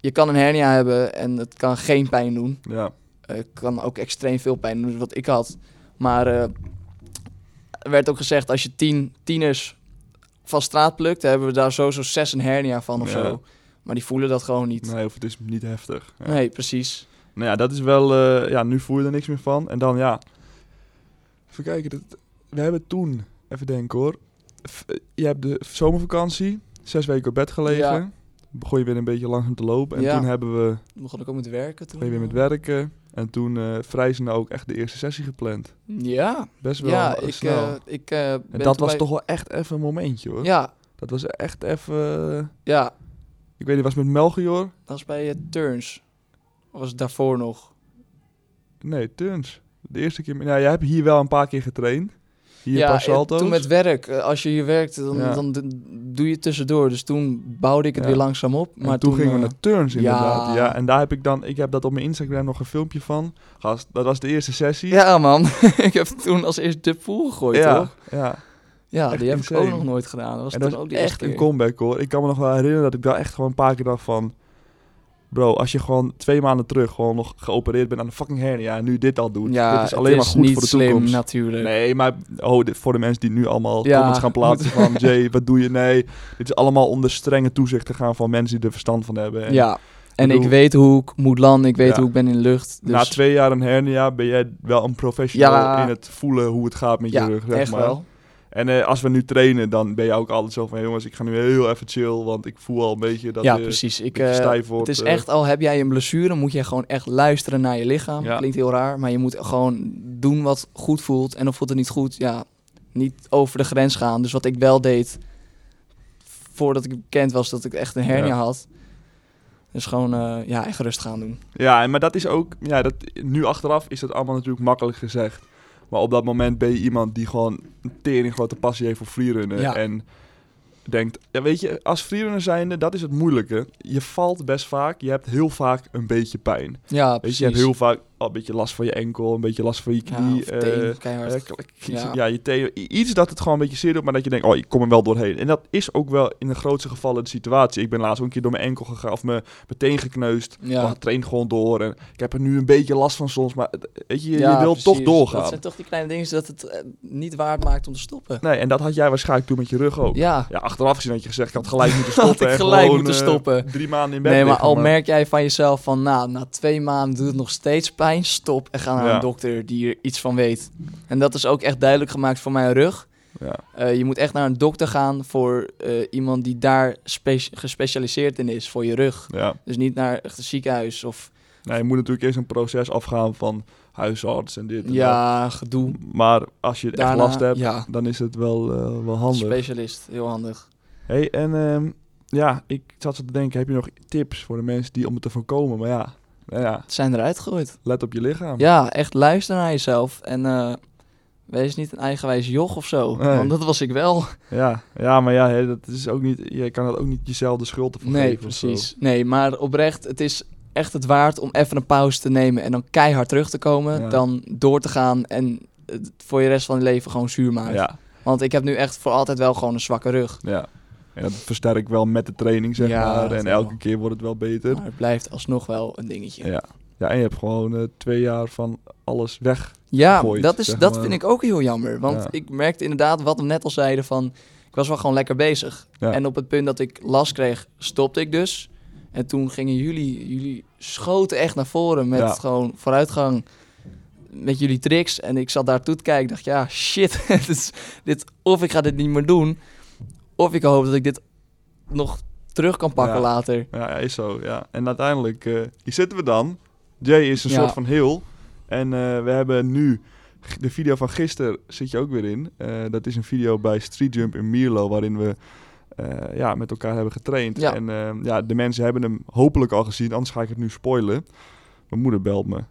Je kan een hernia hebben en het kan geen pijn doen. Ja. Eh, kan ook extreem veel pijn doen, wat ik had. Maar eh, er werd ook gezegd, als je tien tieners van straat plukt, hebben we daar sowieso zes een hernia van of Ja. zo. Maar die voelen dat gewoon niet. Nee, of het is niet heftig. Ja. Nee, precies. Nou ja, dat is wel... eh, ja, nu voel je er niks meer van. En dan ja... Even kijken. Dat, we hebben toen... Even denken hoor. Eh, je hebt de zomervakantie. Zes weken op bed gelegen. Ja. Begon je weer een beetje langzaam te lopen. En Ja. toen hebben we... Toen begon ik ook met werken. Toen. Ben je weer met werken. En toen eh vrij snel ook echt de eerste sessie gepland. Ja, Best wel ja eh, ik, snel. eh, ik eh, en ben dat was bij- toch wel echt even een momentje hoor. Ja, Dat was echt even... ja, Ik weet niet, was het met Melchior? dat was bij uh, Turns. Of was het daarvoor nog? Nee, Turns. De eerste keer... Nou, jij hebt hier wel een paar keer getraind. Ja, paar eh, salto's. toen met werk. eh, Als je hier werkt, dan, Ja. dan doe je tussendoor. Dus toen bouwde ik het Ja. weer langzaam op. En Maar toen, gingen we eh, naar Turns inderdaad. Ja. en daar heb ik dan... Ik heb dat op mijn Instagram nog een filmpje van. Gast, dat was de eerste sessie. Ja, man. ik heb toen als eerst de pool gegooid, ja. toch? ja. Ja, Echt die heb insane. ik ook nog nooit gedaan. Dat was En dat ook eerste echt een comeback hoor. Ik kan me nog wel herinneren dat ik daar echt gewoon een paar keer dacht van... Bro, als je gewoon twee maanden terug gewoon nog geopereerd bent aan de fucking hernia en nu dit al doet. Ja, dit is alleen maar goed voor de slim, toekomst. natuurlijk. Nee, maar oh, dit, voor de mensen die nu allemaal Ja, comments gaan plaatsen van... Jay, wat doe je? Nee, dit is allemaal onder strenge toezicht te gaan van mensen die er verstand van hebben. En ja, en ik weet hoe ik moet landen. Ik weet Ja. hoe ik ben in de lucht. Dus Na twee jaar een hernia ben jij wel een professional Ja. in het voelen hoe het gaat met je rug, zeg echt maar. wel. En eh, als we nu trainen, dan ben je ook altijd zo van... jongens, ik ga nu heel even chill, want ik voel al een beetje dat ja, je precies. Ik, eh, stijf wordt. het is eh. echt, al heb jij een blessure, moet je gewoon echt luisteren naar je lichaam. Ja. Klinkt heel raar, maar je moet gewoon doen wat goed voelt. En of voelt het niet goed, ja, niet over de grens gaan. Dus wat ik wel deed, voordat ik bekend was dat ik echt een hernia Ja. had... Dus gewoon, eh, ja, echt rust gaan doen. Ja, maar dat is ook... Ja, dat, nu achteraf is dat allemaal natuurlijk makkelijk gezegd. Maar op dat moment ben je iemand die gewoon een tering grote passie heeft voor freerunnen. Ja. En denkt, ja, weet je, als freerunner zijnde, dat is het moeilijke. Je valt best vaak, je hebt heel vaak een beetje pijn. Ja, Weet je, precies. je hebt heel vaak al een beetje last van je enkel, een beetje last van je ja, knie. of eh, teen, keihard. eh, k- k- Ja. ja. je teen, iets dat het gewoon een beetje zeer doet, maar dat je denkt, oh, ik kom er wel doorheen. En dat is ook wel in de grootste gevallen de situatie. Ik ben laatst ook een keer door mijn enkel gegaan, of mijn, mijn teen gekneusd. ja. Maar het traint gewoon door. En ik heb er nu een beetje last van soms, maar het- weet je, je, Ja, je wilt toch doorgaan. Dat zijn toch die kleine dingen dat het eh, niet waard maakt om te stoppen. Nee, en dat had jij waarschijnlijk toen met je rug ook. Ja, Ja. achteraf gezien had je gezegd, ik had gelijk moeten Had stoppen. ik en gelijk gewoon, moeten eh, stoppen. drie maanden in bed Nee, maar liggen, al merk jij van jezelf van, nou, na twee maanden doet het nog steeds pijn, stop en ga naar Ja. een dokter die er iets van weet. En dat is ook echt duidelijk gemaakt voor mijn rug. Ja, Eh, je moet echt naar een dokter gaan voor eh, iemand die daar spe- gespecialiseerd in is, voor je rug. ja. Dus niet naar echt een ziekenhuis of, Nee, je moet natuurlijk eerst een proces afgaan van huisarts en dit en dat. ja, gedoe. Maar als je het echt last hebt, ja, dan is het wel, eh, wel handig. specialist, heel handig. hey, en ehm, ja, ik zat zo te denken, heb je nog tips voor de mensen die om het te voorkomen? Maar ja, ja zijn eruit gegooid. let op je lichaam. Ja, echt luister naar jezelf en eh, wees niet een eigenwijs joch of zo. Nee. Want dat was ik wel. Ja, ja maar ja, hè, dat is ook niet, je kan dat ook niet jezelf de schuld ervan Nee, geven. of zo. precies. Nee, maar oprecht, het is echt het waard om even een pauze te nemen en dan keihard terug te komen. Ja. Dan door te gaan en het voor je rest van je leven gewoon zuur maken. Ja, Want ik heb nu echt voor altijd wel gewoon een zwakke rug. ja. En dat versterk wel met de training, zeg Ja, maar. En wel. elke keer wordt het wel beter. Maar het blijft alsnog wel een dingetje. Ja. Ja, en je hebt gewoon eh, twee jaar van alles weg. Ja, dat, is, dat maar. vind ik ook heel jammer. Want Ja. ik merkte inderdaad, wat we net al zeiden, van ik was wel gewoon lekker bezig. Ja. En op het punt dat ik last kreeg, stopte ik dus. En toen gingen jullie, jullie schoten echt naar voren met Ja. gewoon vooruitgang met jullie tricks. En ik zat daar toe te kijken, ik dacht, ja, shit, dit dit, of ik ga dit niet meer doen, of ik hoop dat ik dit nog terug kan pakken Ja. later. Ja, is zo, ja. En uiteindelijk, eh, hier zitten we dan. Jay is een Ja. soort van heel. En eh, we hebben nu, de video van gisteren zit je ook weer in. Eh, dat is een video bij Street Jump in Mierlo, waarin we ja, met elkaar hebben getraind. Ja. En ja, de mensen hebben hem hopelijk al gezien, anders ga ik het nu spoilen. Mijn moeder belt me.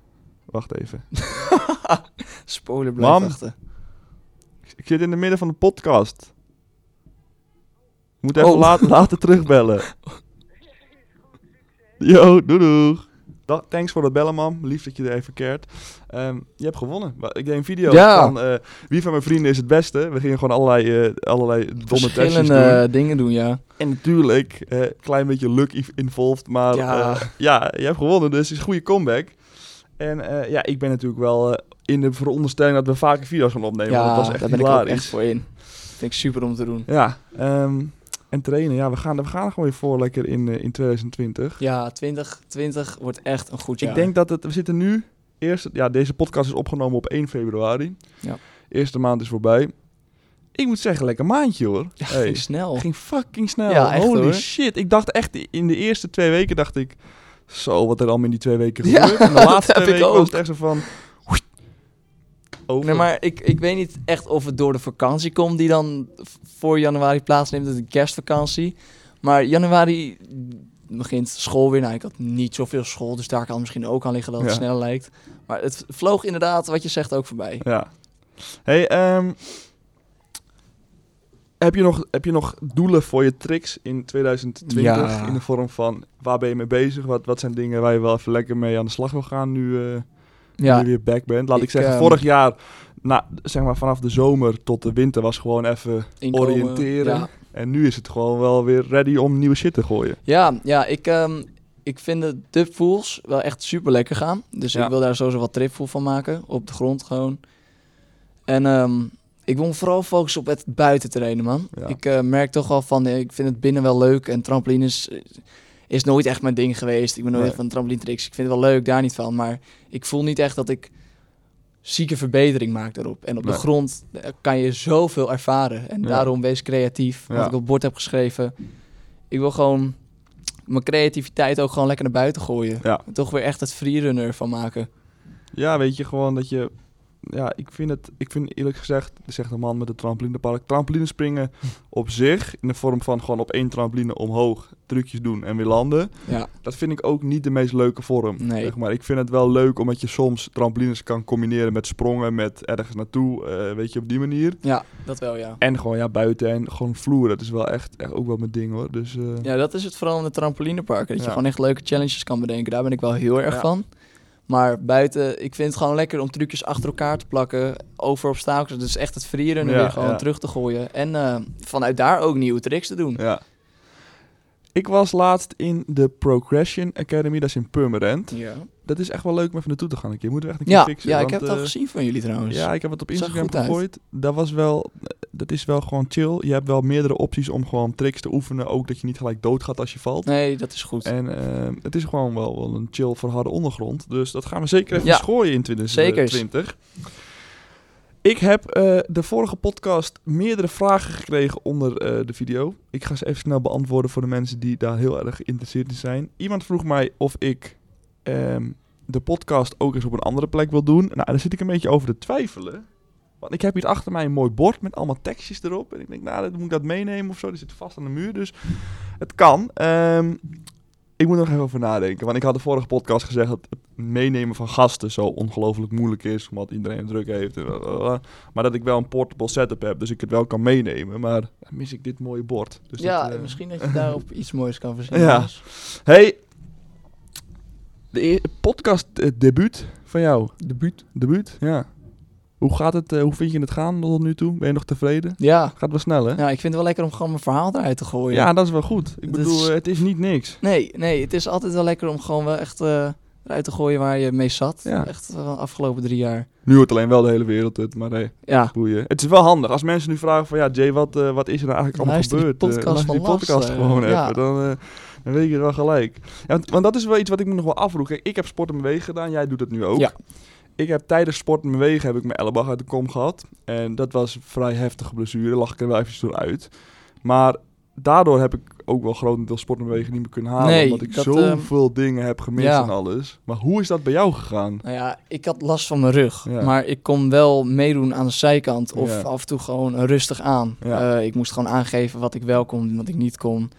Wacht even. Spoiler blijf Mam. wachten. Ik zit in het midden van de podcast. Ik moet even Oh. later, later terugbellen. Yo, doei doeg. Dag, thanks voor het bellen, mam. Lief dat je er even keert. Ehm, je hebt gewonnen. Ik deed een video Ja. van eh, wie van mijn vrienden is het beste. We gingen gewoon allerlei, eh, allerlei domme testjes dingen doen, ja. En natuurlijk, een klein beetje luck involved. Maar Ja. ja, ja je hebt gewonnen, dus het is een goede comeback. En eh, ja, ik ben natuurlijk wel eh, in de veronderstelling dat we vaker video's gaan opnemen. want Ja, dat was echt daar ben ik ook hilarisch. echt voor in. Vind ik super om te doen. Ja, ehm, en trainen. Ja, we gaan, we gaan er gewoon weer voor lekker in, eh, in 2020. Ja, 2020 wordt echt een goed jaar. Ik denk dat het... We zitten nu... Eerst, ja, deze podcast is opgenomen op 1 februari. Ja. Eerste maand is voorbij. Ik moet zeggen, lekker maandje hoor. Ja, Hey, ging snel. ging fucking snel. Ja, echt, Holy hoor. shit. Ik dacht echt, in de eerste twee weken dacht ik... Zo, wat er allemaal in die twee weken Ja, gebeurt. En de laatste twee ik weken was het echt zo van... Over. Nee, maar ik, ik weet niet echt of het door de vakantie komt die dan voor januari plaatsneemt, de kerstvakantie. Maar januari begint school weer. Nou, ik had niet zoveel school, dus daar kan misschien ook aan liggen dat het Ja. sneller lijkt. Maar het vloog inderdaad, wat je zegt, ook voorbij. Ja. Hey, ehm, heb, je nog, heb je nog doelen voor je tricks in 2020? Ja. In de vorm van, waar ben je mee bezig? Wat, wat zijn dingen waar je wel even lekker mee aan de slag wil gaan nu, eh, nu Ja, je weer back bent? Laat ik, ik, zeggen, ehm, vorig jaar, nou, zeg maar vanaf de zomer tot de winter was gewoon even... inkomen, oriënteren. Ja, En nu is het gewoon wel weer ready om nieuwe shit te gooien. ja, ja ik, ehm, ik vind de dubpools wel echt super lekker gaan. Dus Ja. ik wil daar sowieso wat trippool van maken. Op de grond gewoon. En ehm, ik wil me vooral focussen op het buiten trainen, man. Ja. Ik eh, merk toch wel van, ik vind het binnen wel leuk. En trampolines eh, is nooit echt mijn ding geweest. Ik ben nooit Nee. van trampoline tricks. Ik vind het wel leuk, daar niet van. Maar ik voel niet echt dat ik zieke verbetering maak daarop. En op Nee. de grond eh, kan je zoveel ervaren. En Ja. daarom wees creatief. Wat Ja. ik op het bord heb geschreven. Ik wil gewoon mijn creativiteit ook gewoon lekker naar buiten gooien. Ja. En toch weer echt het freerunner van maken. Ja, weet je, gewoon dat je ja, ik vind het, ik vind eerlijk gezegd, zegt een man met het trampolinepark, trampolinespringen op zich, in de vorm van gewoon op één trampoline omhoog, trucjes doen en weer landen. Ja, Dat vind ik ook niet de meest leuke vorm. Nee. Zeg maar. Ik vind het wel leuk omdat je soms trampolines kan combineren met sprongen, met ergens naartoe, eh, weet je, op die manier. ja, dat wel, ja. En gewoon ja, buiten en gewoon vloer. Dat is wel echt, echt ook wel mijn ding hoor. Dus, eh, Ja, dat is het vooral in het trampolinepark. Dat je gewoon echt leuke challenges kan bedenken. Daar ben ik wel heel erg Ja. van. Maar buiten, ik vind het gewoon lekker om trucjes achter elkaar te plakken. Over obstakels. Dus echt het verrieren en Ja, weer gewoon ja. terug te gooien. En eh, vanuit daar ook nieuwe tricks te doen. ja. Ik was laatst in de Progression Academy, dat is in Purmerend. Ja, Dat is echt wel leuk om even naartoe te gaan. Een keer moeten we echt een keer ja, fixen. ja ik heb het al eh, gezien van jullie trouwens. Ja, ik heb het op Instagram uit. gegooid. Dat was wel, dat is wel gewoon chill. Je hebt wel meerdere opties om gewoon tricks te oefenen. Ook dat je niet gelijk doodgaat als je valt. Nee, dat is goed. En eh, het is gewoon wel, wel een chill voor harde ondergrond. Dus dat gaan we zeker even Ja, schooien in 2020. Ik heb eh, de vorige podcast meerdere vragen gekregen onder eh, de video. Ik ga ze even snel beantwoorden voor de mensen die daar heel erg geïnteresseerd in zijn. Iemand vroeg mij of ik ehm, de podcast ook eens op een andere plek wil doen. Nou, daar zit ik een beetje over te twijfelen. Want ik heb hier achter mij een mooi bord met allemaal tekstjes erop. En ik denk, nou, dan moet ik dat meenemen of zo. Die zit vast aan de muur, dus het kan. Ehm, ik moet er nog even over nadenken. Want ik had de vorige podcast gezegd dat het meenemen van gasten zo ongelooflijk moeilijk is. Omdat iedereen het druk heeft. en blablabla. Maar dat ik wel een portable setup heb, dus ik het wel kan meenemen. Maar dan mis ik dit mooie bord. Dus ja, dat, eh, misschien dat je daarop iets moois kan verzinnen. Ja. Dus. Hey, de e- podcast eh, debuut van jou. Debuut? Debuut, ja. Hoe gaat het, eh, hoe vind je het gaan tot nu toe? Ben je nog tevreden? Ja. Gaat wel snel, hè? ja, ik vind het wel lekker om gewoon mijn verhaal eruit te gooien. Ja, dat is wel goed. Ik bedoel, eh, het is niet niks. Nee, nee, het is altijd wel lekker om gewoon wel echt eh, eruit te gooien waar je mee zat. Ja. Echt wel de afgelopen drie jaar. Nu hoort alleen wel de hele wereld het, maar nee, Ja, boeien. Het is wel handig. Als mensen nu vragen van, ja Jay, wat, eh, wat is er nou eigenlijk allemaal Luister die gebeurd? Eh, podcast die podcast gewoon ja. even. Dan, eh, dan weet je wel gelijk. Ja, want, want dat is wel iets wat ik me nog wel afvroeg. Kijk, ik heb sport en bewegen gedaan. Jij doet het nu ook. Ja. Ik heb tijdens sport en bewegen heb ik mijn elleboog uit de kom gehad. En dat was een vrij heftige blessure. Lag ik er wel even door uit. Maar daardoor heb ik ook wel grotendeels sport en bewegen niet meer kunnen halen. Nee, omdat ik dat, zoveel dingen heb gemist ja. en alles. Maar hoe is dat bij jou gegaan? nou ja, ik had last van mijn rug. Ja. Maar ik kon wel meedoen aan de zijkant. Of Ja. af en toe gewoon rustig aan. Eh, ik moest gewoon aangeven wat ik wel kon en wat ik niet kon.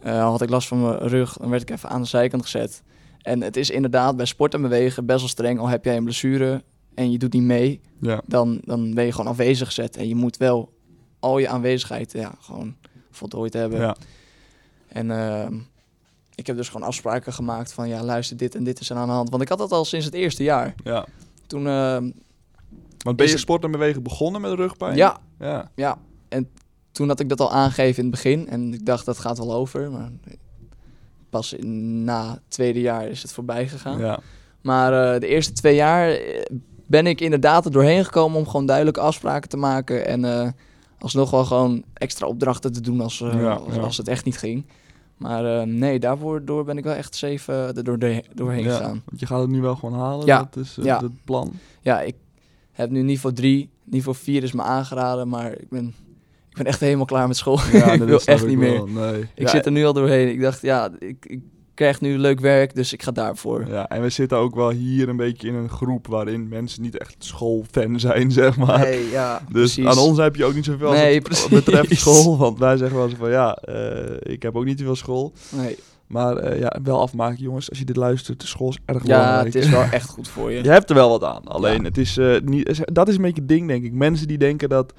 Eh, had ik last van mijn rug, dan werd ik even aan de zijkant gezet. En het is inderdaad bij sport en bewegen best wel streng. Al heb jij een blessure en je doet niet mee, Ja. dan, dan ben je gewoon afwezig gezet. En je moet wel al je aanwezigheid ja, gewoon voltooid hebben. Ja. En ehm, ik heb dus gewoon afspraken gemaakt van ja, luister, dit en dit is er aan de hand. Want ik had dat al sinds het eerste jaar. ja. Toen, ehm, Want ben je het- sport en bewegen begonnen met rugpijn? ja, Ja. ja. En toen had ik dat al aangegeven in het begin. En ik dacht, dat gaat wel over. Maar pas in- na het tweede jaar is het voorbij gegaan. Ja. Maar eh, de eerste twee jaar eh, ben ik inderdaad er doorheen gekomen om gewoon duidelijke afspraken te maken. En eh, alsnog wel gewoon extra opdrachten te doen als, Ja, als, ja. als het echt niet ging. Maar nee, daarvoor door ben ik wel echt zeven er door, de- doorheen gegaan. Want je gaat het nu wel gewoon halen. Ja. Dat is het plan. Ja, ik heb nu niveau 3. Niveau 4 is me aangeraden, maar ik ben, ben echt helemaal klaar met school. Ja, ik wil echt niet wel. meer. Nee. Ik ja, zit er nu al doorheen. Ik dacht, ja, ik, ik krijg nu leuk werk, dus ik ga daarvoor. Ja, en we zitten ook wel hier een beetje in een groep waarin mensen niet echt schoolfan zijn, zeg maar. Nee, ja, dus precies. aan ons heb je ook niet zoveel als Nee, het precies. betreft school. Want wij zeggen wel eens van ja, eh, ik heb ook niet zoveel school. Nee. Maar eh, ja, wel afmaken jongens. Als je dit luistert, de school is erg Ja, belangrijk. het is wel echt goed voor je. Je hebt er wel wat aan. Alleen, Ja. het is eh, niet... Dat is een beetje het ding, denk ik. Mensen die denken dat...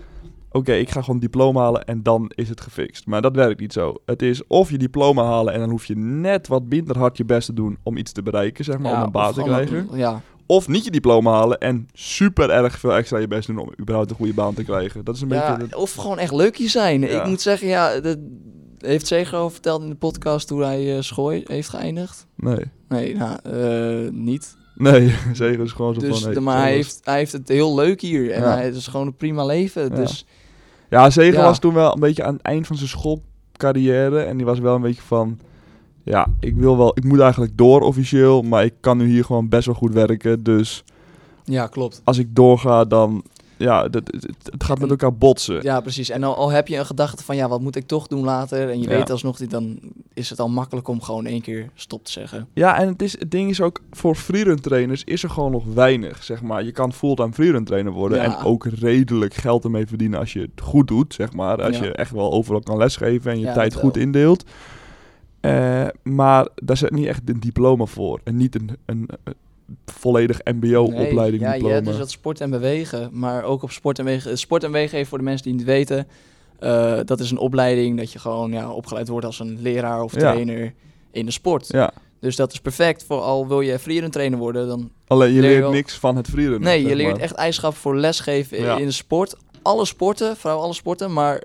Oké, ik ga gewoon diploma halen en dan is het gefixt. Maar dat werkt niet zo. Het is of je diploma halen en dan hoef je net wat minder hard je best te doen om iets te bereiken, zeg maar, Ja, om een baan te krijgen. een- Ja, Of niet je diploma halen en super erg veel extra je best doen om überhaupt een goede baan te krijgen. Dat is een ja beetje... of gewoon echt leukje zijn. Ik moet zeggen, ja, dat heeft Zegro verteld in de podcast hoe hij eh, school heeft geëindigd. Nee. Nee, nou, eh, niet. Nee, zeker is gewoon zo Dus, van... hey, maar hij heeft, hij heeft het heel leuk hier. En Ja. hij, het is gewoon een prima leven. Ja. Dus Ja, Zegen Ja. was toen wel een beetje aan het eind van zijn schoolcarrière. En die was wel een beetje van... Ja, ik wil wel... Ik moet eigenlijk door officieel. Maar ik kan nu hier gewoon best wel goed werken. Dus ja, klopt. als ik doorga, dan ja, dat, het, gaat met elkaar botsen. Ja, precies. En al, al heb je een gedachte van, ja, wat moet ik toch doen later? En je Ja. weet alsnog niet, dan is het al makkelijk om gewoon één keer stop te zeggen. Ja, en het, is, het ding is ook, voor freerun trainers is er gewoon nog weinig, zeg maar. Je kan fulltime freerun trainer worden Ja. en ook redelijk geld ermee verdienen als je het goed doet, zeg maar. Als Ja. je echt wel overal kan lesgeven en je tijd goed indeelt. Eh, maar daar zit niet echt een diploma voor. En niet een, een volledig mbo-opleiding ja, diploma. hebt dus dat sport en bewegen, maar ook op sport en wegen. Sport en wegen, even voor de mensen die het niet weten, eh, dat is een opleiding dat je gewoon ja, opgeleid wordt als een leraar of Ja. trainer in de sport. Ja, Dus dat is perfect voor al wil je freerun trainer worden, dan alleen je Leer je leert wel- niks van het freerun. nee, je leert maar. echt eigenschap voor lesgeven in- Ja. in de sport. Alle sporten, vooral alle sporten, maar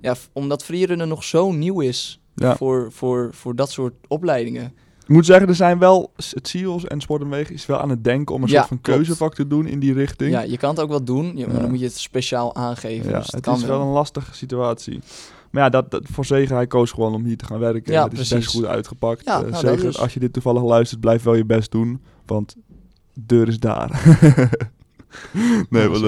ja, omdat freerunnen nog zo nieuw is Ja. voor, voor, voor dat soort opleidingen. Ik moet zeggen, er zijn wel, het CIO's en Sport en Wegen is wel aan het denken om een Ja, soort van keuzevak te doen in die richting. Ja, je kan het ook wel doen, je- maar dan moet je het speciaal aangeven. Ja, dus het, is wel een lastige situatie. Maar ja, dat, dat, voor Zegen, hij koos gewoon om hier te gaan werken. Ja, het is best goed uitgepakt. Ja, Eh, nou, is- als je dit toevallig luistert, blijf wel je best doen. Want de deur is daar. nee, wat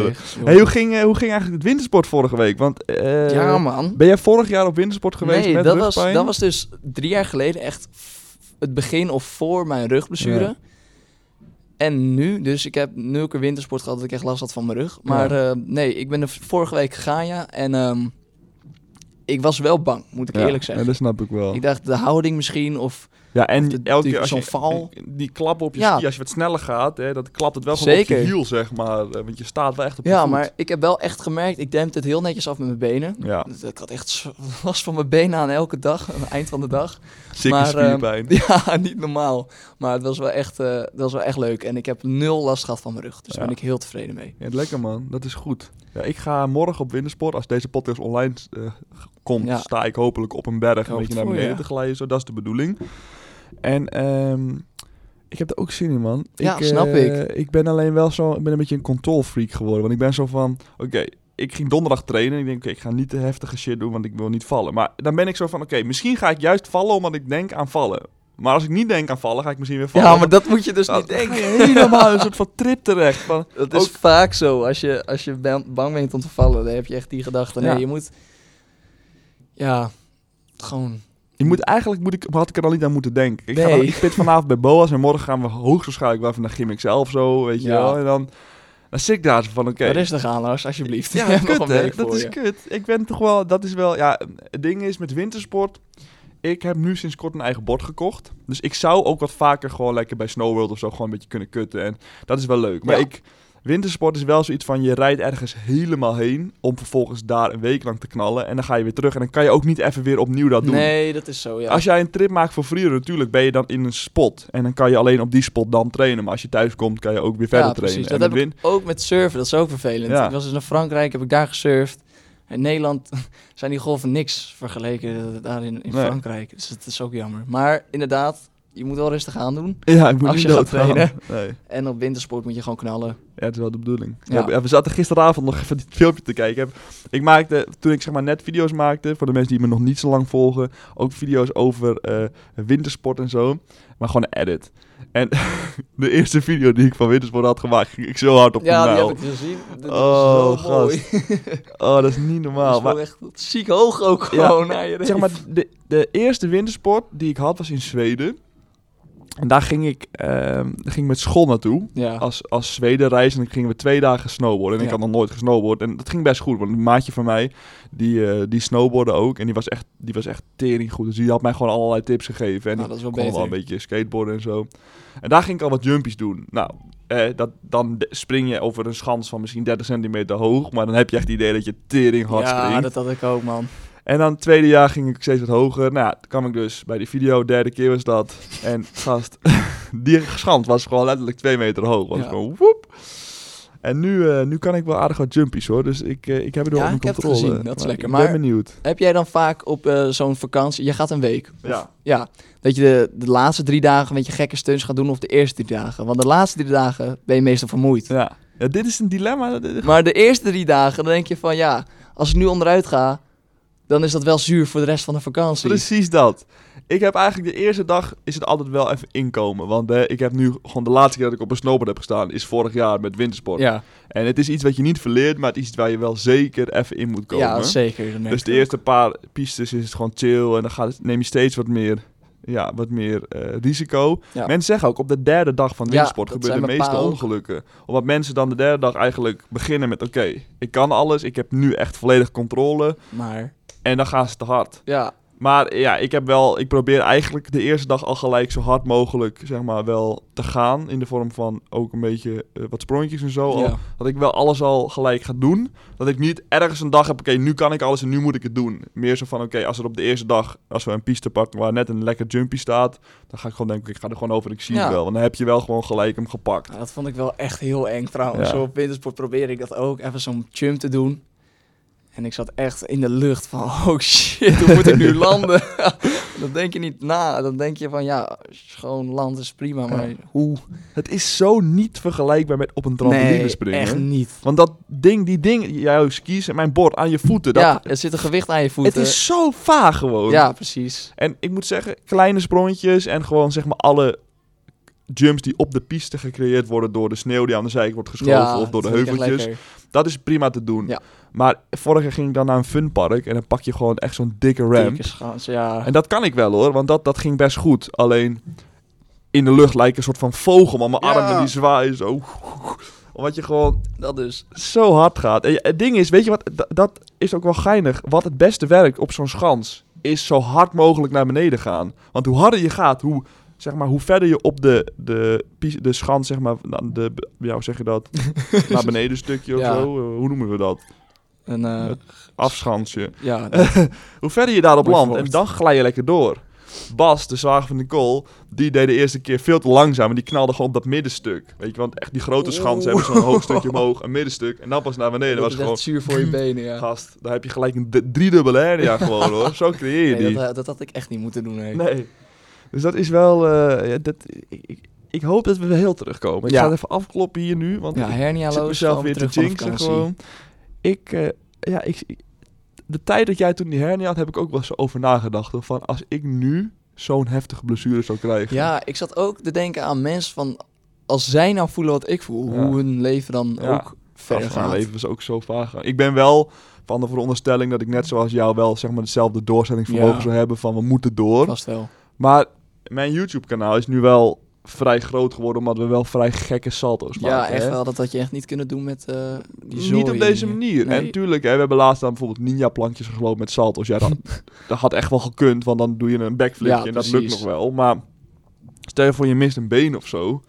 Hey, hoe, ging, eh, hoe ging eigenlijk het wintersport vorige week? Want, eh, ja, man. Ben jij vorig jaar op wintersport geweest nee, met dat was, dat was dus drie jaar geleden echt het begin of voor mijn rugblessure. Ja. En nu, dus ik heb nul keer wintersport gehad dat ik echt last had van mijn rug. Maar eh, nee, ik ben er vorige week gegaan, ja. En ehm, ik was wel bang, moet ik Ja, eerlijk zeggen. Ja, dat snap ik wel. Ik dacht, de houding misschien, of... Ja, en de- elke die- als je val. die klap op je Ja. ski, als je wat sneller gaat, hè, dat klapt het wel gewoon op Zeker. je hiel, zeg maar. Eh, Want je staat wel echt op je Ja, voet. maar ik heb wel echt gemerkt, ik dempte het heel netjes af met mijn benen. Ja, Dus Ik had echt last van mijn benen aan elke dag, aan het eind van de dag. maar, ehm, spierpijn. Ja, niet normaal. Maar het was wel echt, dat was wel echt leuk. En ik heb nul last gehad van mijn rug. Dus daar ben ik heel tevreden mee. Ja, lekker man, dat is goed. Ja, ik ga morgen op wintersport. Als deze podcast online eh, komt, sta ik hopelijk op een berg een beetje naar beneden te glijden. Zo, dat is de bedoeling. En ehm, ik heb er ook zin in, man. Ja, ik, snap eh, ik. Ik ben alleen wel zo, ik ben een beetje een control freak geworden. Want ik ben zo van, oké, ik ging donderdag trainen. Ik denk, oké, ik ga niet de heftige shit doen, want ik wil niet vallen. Maar dan ben ik zo van, oké, misschien ga ik juist vallen omdat ik denk aan vallen. Maar als ik niet denk aan vallen, ga ik misschien weer vallen. Ja, maar dat moet je dus niet je denken. helemaal een soort van trip terecht. Van, Dat is Ook- vaak zo. Als je, als je ben- bang bent om te vallen, dan heb je echt die gedachte. Nee, Ja. je moet... Ja, gewoon... Je moet eigenlijk moet ik, had ik er al niet aan moeten denken. Ik, ga Nee. dan, ik pit vanavond bij Boas en morgen gaan we hoogstwaarschijnlijk wel even naar XL of zo, weet je Ja. wel. En dan, dan zit ik daar zo van, oké. Rustig aan, Lars, alsjeblieft. Ja, kut hè, dat is je. kut. Ik ben toch wel, dat is wel, ja, het ding is met wintersport, ik heb nu sinds kort een eigen bord gekocht. Dus ik zou ook wat vaker gewoon lekker bij Snow World of zo gewoon een beetje kunnen kutten. En dat is wel leuk. Maar Ja. ik, wintersport is wel zoiets van, je rijdt ergens helemaal heen om vervolgens daar een week lang te knallen. En dan ga je weer terug en dan kan je ook niet even weer opnieuw dat doen. Nee, dat is zo, ja. Als jij een trip maakt voor vrienden, natuurlijk ben je dan in een spot. En dan kan je alleen op die spot dan trainen. Maar als je thuis komt, kan je ook weer verder ja, trainen. precies. Dat En heb ik ook met surfen. Dat is ook vervelend. Ja. Ik was dus naar Frankrijk, heb ik daar gesurfd. In Nederland zijn die golven niks vergeleken daar in, in Nee. Frankrijk. Dus het is ook jammer. Maar inderdaad, je moet wel rustig aan doen. Ja, ik moet Als niet je gaat trainen. Nee. En op wintersport moet je gewoon knallen. Ja, het is wel de bedoeling. Ja. Ja. we zaten gisteravond nog even dit filmpje te kijken. Ik, maakte, toen ik zeg maar net video's maakte, voor de mensen die me nog niet zo lang volgen, ook video's over eh, wintersport en zo. Maar gewoon een edit. En de eerste video die ik van wintersport had gemaakt, ging ik zo hard op ja, de die muil. heb ik gezien. Dat Oh, is zo mooi. Oh, dat is niet Dat normaal. is Maar wel echt ziek hoog ook Ja, gewoon naar je zeg maar, de, de eerste wintersport die ik had was in Zweden. En daar ging ik, daar ging met school naartoe. Ja. Als, als Zweden reis. En dan gingen we twee dagen snowboarden. En ik Ja. had nog nooit gesnowboard. En dat ging best goed. Want een maatje van mij, die, eh die snowboardde ook. En die was echt, die was echt tering goed. Dus die had mij gewoon allerlei tips gegeven. En Nou, dat is wel kon wel beter. een beetje skateboarden en zo. En daar ging ik al wat jumpies doen. Nou, eh, dat, dan spring je over een schans van misschien 30 centimeter hoog. Maar dan heb je echt het idee dat je tering hard ja, springt. dat had ik ook, man. En dan het tweede jaar ging ik steeds wat hoger. Nou toen kwam ik dus bij die video, derde keer was dat. En gast, die schand was gewoon letterlijk twee meter hoog. Was Ja. gewoon woep. En nu, eh, nu kan ik wel aardig wat jumpies hoor. Dus ik, eh, ik heb het wel Ja, onder ik heb het controle. gezien. Dat is lekker. Ik Maar- ben benieuwd. Heb jij dan vaak op eh, zo'n vakantie... Je gaat een week. Ja. Ja, dat je de, de laatste drie dagen een beetje gekke stunts gaat doen of de eerste drie dagen. Want de laatste drie dagen ben je meestal vermoeid. Ja. ja, dit is een dilemma. Maar de eerste drie dagen, dan denk je van ja, als ik nu onderuit ga, dan is dat wel zuur voor de rest van de vakantie. Precies dat. Ik heb eigenlijk de eerste dag is het altijd wel even inkomen. Want eh, ik heb nu gewoon de laatste keer dat ik op een snowboard heb gestaan, is vorig jaar met wintersport. Ja, En het is iets wat je niet verleert, maar het is iets waar je wel zeker even in moet komen. ja zeker. dus de eerste paar pistes is het gewoon chill en dan gaat het, neem je steeds wat meer, ja, wat meer eh, risico. Ja. Mensen zeggen ook op de derde dag van wintersport gebeuren de meeste ongelukken. Omdat mensen dan de derde dag eigenlijk beginnen met oké, ik kan alles, ik heb nu echt volledig controle Maar, en dan gaan ze te hard. ja, Maar ja, ik heb wel, ik probeer eigenlijk de eerste dag al gelijk zo hard mogelijk, zeg maar, wel te gaan. In de vorm van ook een beetje eh, wat sprongjes en zo. Al, ja. dat ik wel alles al gelijk ga doen. Dat ik niet ergens een dag heb, oké, nu kan ik alles en nu moet ik het doen. Meer zo van, oké, als er op de eerste dag, als we een piste pakken waar net een lekker jumpy staat, dan ga ik gewoon denken, ik ga er gewoon over, ik zie het Ja. wel. Want dan heb je wel gewoon gelijk hem gepakt. Nou, dat vond ik wel echt heel eng trouwens. Ja. Zo op wintersport probeerde ik dat ook, even zo'n jump te doen. En ik zat echt in de lucht van, oh shit, hoe moet ik nu landen? dan denk je niet na. Dan denk je van, ja, gewoon land is prima, maar Ja. hoe? Het is zo niet vergelijkbaar met op een trampoline Nee, springen. echt niet. Want dat ding, die ding, jouw skis en mijn bord aan je voeten, dat, ja, er zit een gewicht aan je voeten. het is zo vaag gewoon. Ja, precies. En ik moet zeggen, kleine sprongetjes en gewoon zeg maar alle jumps die op de piste gecreëerd worden door de sneeuw die aan de zijkant wordt geschoven ja, of door de heuveltjes. Dat is prima te doen. Ja. Maar vorig jaar ging ik dan naar een funpark en dan pak je gewoon echt zo'n dikke ramp. Dikke schans, ja. En dat kan ik wel hoor, want dat, dat ging best goed. Alleen in de lucht lijkt een soort van vogel, maar mijn armen die zwaaien zo. Omdat je gewoon dat dus. zo hard gaat. En het ding is, weet je wat, dat is ook wel geinig. Wat het beste werkt op zo'n schans, is zo hard mogelijk naar beneden gaan. Want hoe harder je gaat, hoe, zeg maar, hoe verder je op de, de, de schans, zeg maar, de, ja, hoe zeg je dat? naar beneden stukje of Ja. zo. eh, hoe noemen we dat? En, eh, Afschansje. ja, Hoe verder je daarop landt, en dan glij je lekker door. Bas, de zwager van Nicole, die deed de eerste keer veel te langzaam. En die knalde gewoon op dat middenstuk. Weet je, want echt die grote schans hebben zo'n hoog stukje omhoog, een middenstuk. En dan pas naar beneden. dat was gewoon, zuur voor je benen, ja. gast, daar heb je gelijk een driedubbele hernia gewoon hoor. Zo creëer je Nee, die. dat, dat had ik echt niet moeten doen, nee. Nee. Dus dat is wel, eh, ja, dat, ik, ik, ik hoop dat we heel terugkomen. Ik ga het even afkloppen hier nu, want Ja, ik hernialoos, zit mezelf weer te jinxen gewoon. Ik, eh, ja, ik, ik- de tijd dat jij toen die hernia had, heb ik ook wel eens over nagedacht. Van als ik nu zo'n heftige blessure zou krijgen. Ja, ik zat ook te denken aan mensen van... Als zij nou voelen wat ik voel, Ja. hoe hun leven dan Ja. ook verder Af- mijn gaat. leven was ook zo vaag. Ik ben wel van de veronderstelling dat ik net zoals jou wel zeg maar dezelfde doorzettingsvermogen Ja. zou hebben van we moeten door. Vast wel. Maar mijn YouTube kanaal is nu wel vrij groot geworden omdat we wel vrij gekke salto's maken. Ja, echt hè? wel. Dat had je echt niet kunnen doen met eh die Niet zooi op deze manier. Nee. En tuurlijk, hè, we hebben laatst dan bijvoorbeeld ninja-plankjes gelopen met salto's. Ja, dat, dat had echt wel gekund, want dan doe je een backflipje Ja, en dat lukt nog wel. Maar stel je voor je mist een been of zo,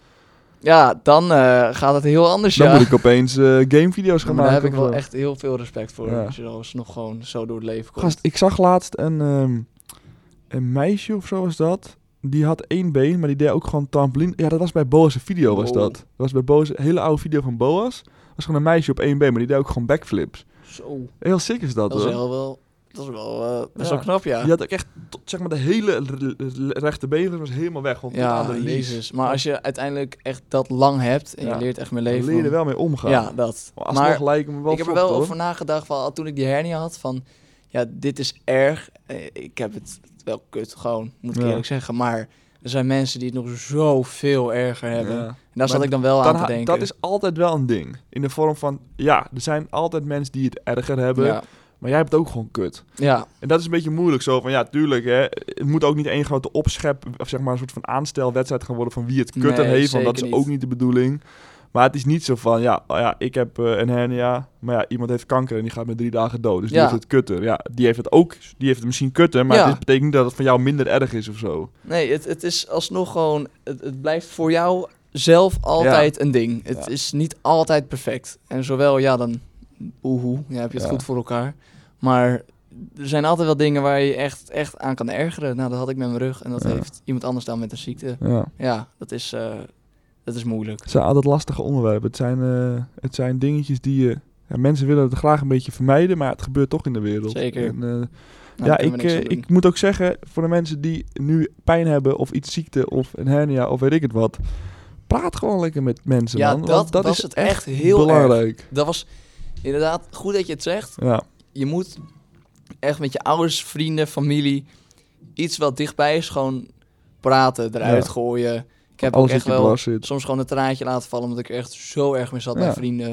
Ja, dan eh, gaat het heel anders, dan ja. moet ik opeens eh, gamevideo's gaan maar daar maken. heb ik wel echt heel veel respect voor. Als je dan nog gewoon zo door het leven komt. Gast, ik zag laatst een, ehm, een meisje of zo was dat. Die had één been, maar die deed ook gewoon trampoline. Ja, dat was bij Boas' video was dat. Dat was bij Boas, een hele oude video van Boas. Dat was gewoon een meisje op één been, maar die deed ook gewoon backflips. Zo. Heel sick is dat, Dat is hoor. wel, wel, dat is wel eh, best Ja. wel knap, ja. Die had ook echt, tot, zeg maar, de hele r- r- rechte been was helemaal weg. Aan Ja, de jezus. Maar als je uiteindelijk echt dat lang hebt en Ja. je leert echt Daar leven. leer je er wel mee omgaan. Ja, dat. Maar alsnog me wel ik heb er wel hoor. over nagedacht van, toen ik die hernia had van, ja, dit is erg. Eh, Ik heb het wel kut, gewoon, moet ik Ja. eerlijk zeggen. Maar er zijn mensen die het nog zoveel erger hebben. Ja. En daar zat ik dan wel aan te denken. dat is altijd wel een ding. In de vorm van, ja, er zijn altijd mensen die het erger hebben. ja. Maar jij hebt het ook gewoon kut. ja, En dat is een beetje moeilijk zo van, ja, tuurlijk, hè. Het moet ook niet één grote opschep, of zeg maar een soort van aanstelwedstrijd gaan worden van wie het kutter Nee, heeft. Want dat is ook niet de bedoeling. Maar het is niet zo van, ja, oh ja ik heb eh, een hernia, maar ja, iemand heeft kanker en die gaat met drie dagen dood. Dus die Ja. heeft het kutter. Ja, die heeft het ook, die heeft het misschien kutter, maar Ja. het betekent niet dat het van jou minder erg is of zo. nee, het, het is alsnog gewoon, het, het blijft voor jou zelf altijd een ding. Het is niet altijd perfect. En zowel, ja, dan, oehoe, ja, heb je het goed voor elkaar. Maar er zijn altijd wel dingen waar je echt, echt aan kan ergeren. Nou, dat had ik met mijn rug en dat heeft iemand anders dan met een ziekte. Ja. Ja, dat is, eh, dat is moeilijk. Het zijn altijd lastige onderwerpen. Het zijn, eh, het zijn dingetjes die je... Ja, mensen willen het graag een beetje vermijden, maar het gebeurt toch in de wereld. Zeker. En, eh, Nou, ja, ik, eh, ik moet ook zeggen, voor de mensen die nu pijn hebben of iets ziekte of een hernia of weet ik het wat, praat gewoon lekker met mensen, Ja, man. dat want dat was is het echt heel belangrijk. Dat was inderdaad goed dat je het zegt. Ja, Je moet echt met je ouders, vrienden, familie, iets wat dichtbij is, gewoon praten, eruit Ja. gooien. Ik heb ook echt wel zit. soms gewoon een traantje laten vallen, omdat ik er echt zo erg mee zat Ja. bij vrienden.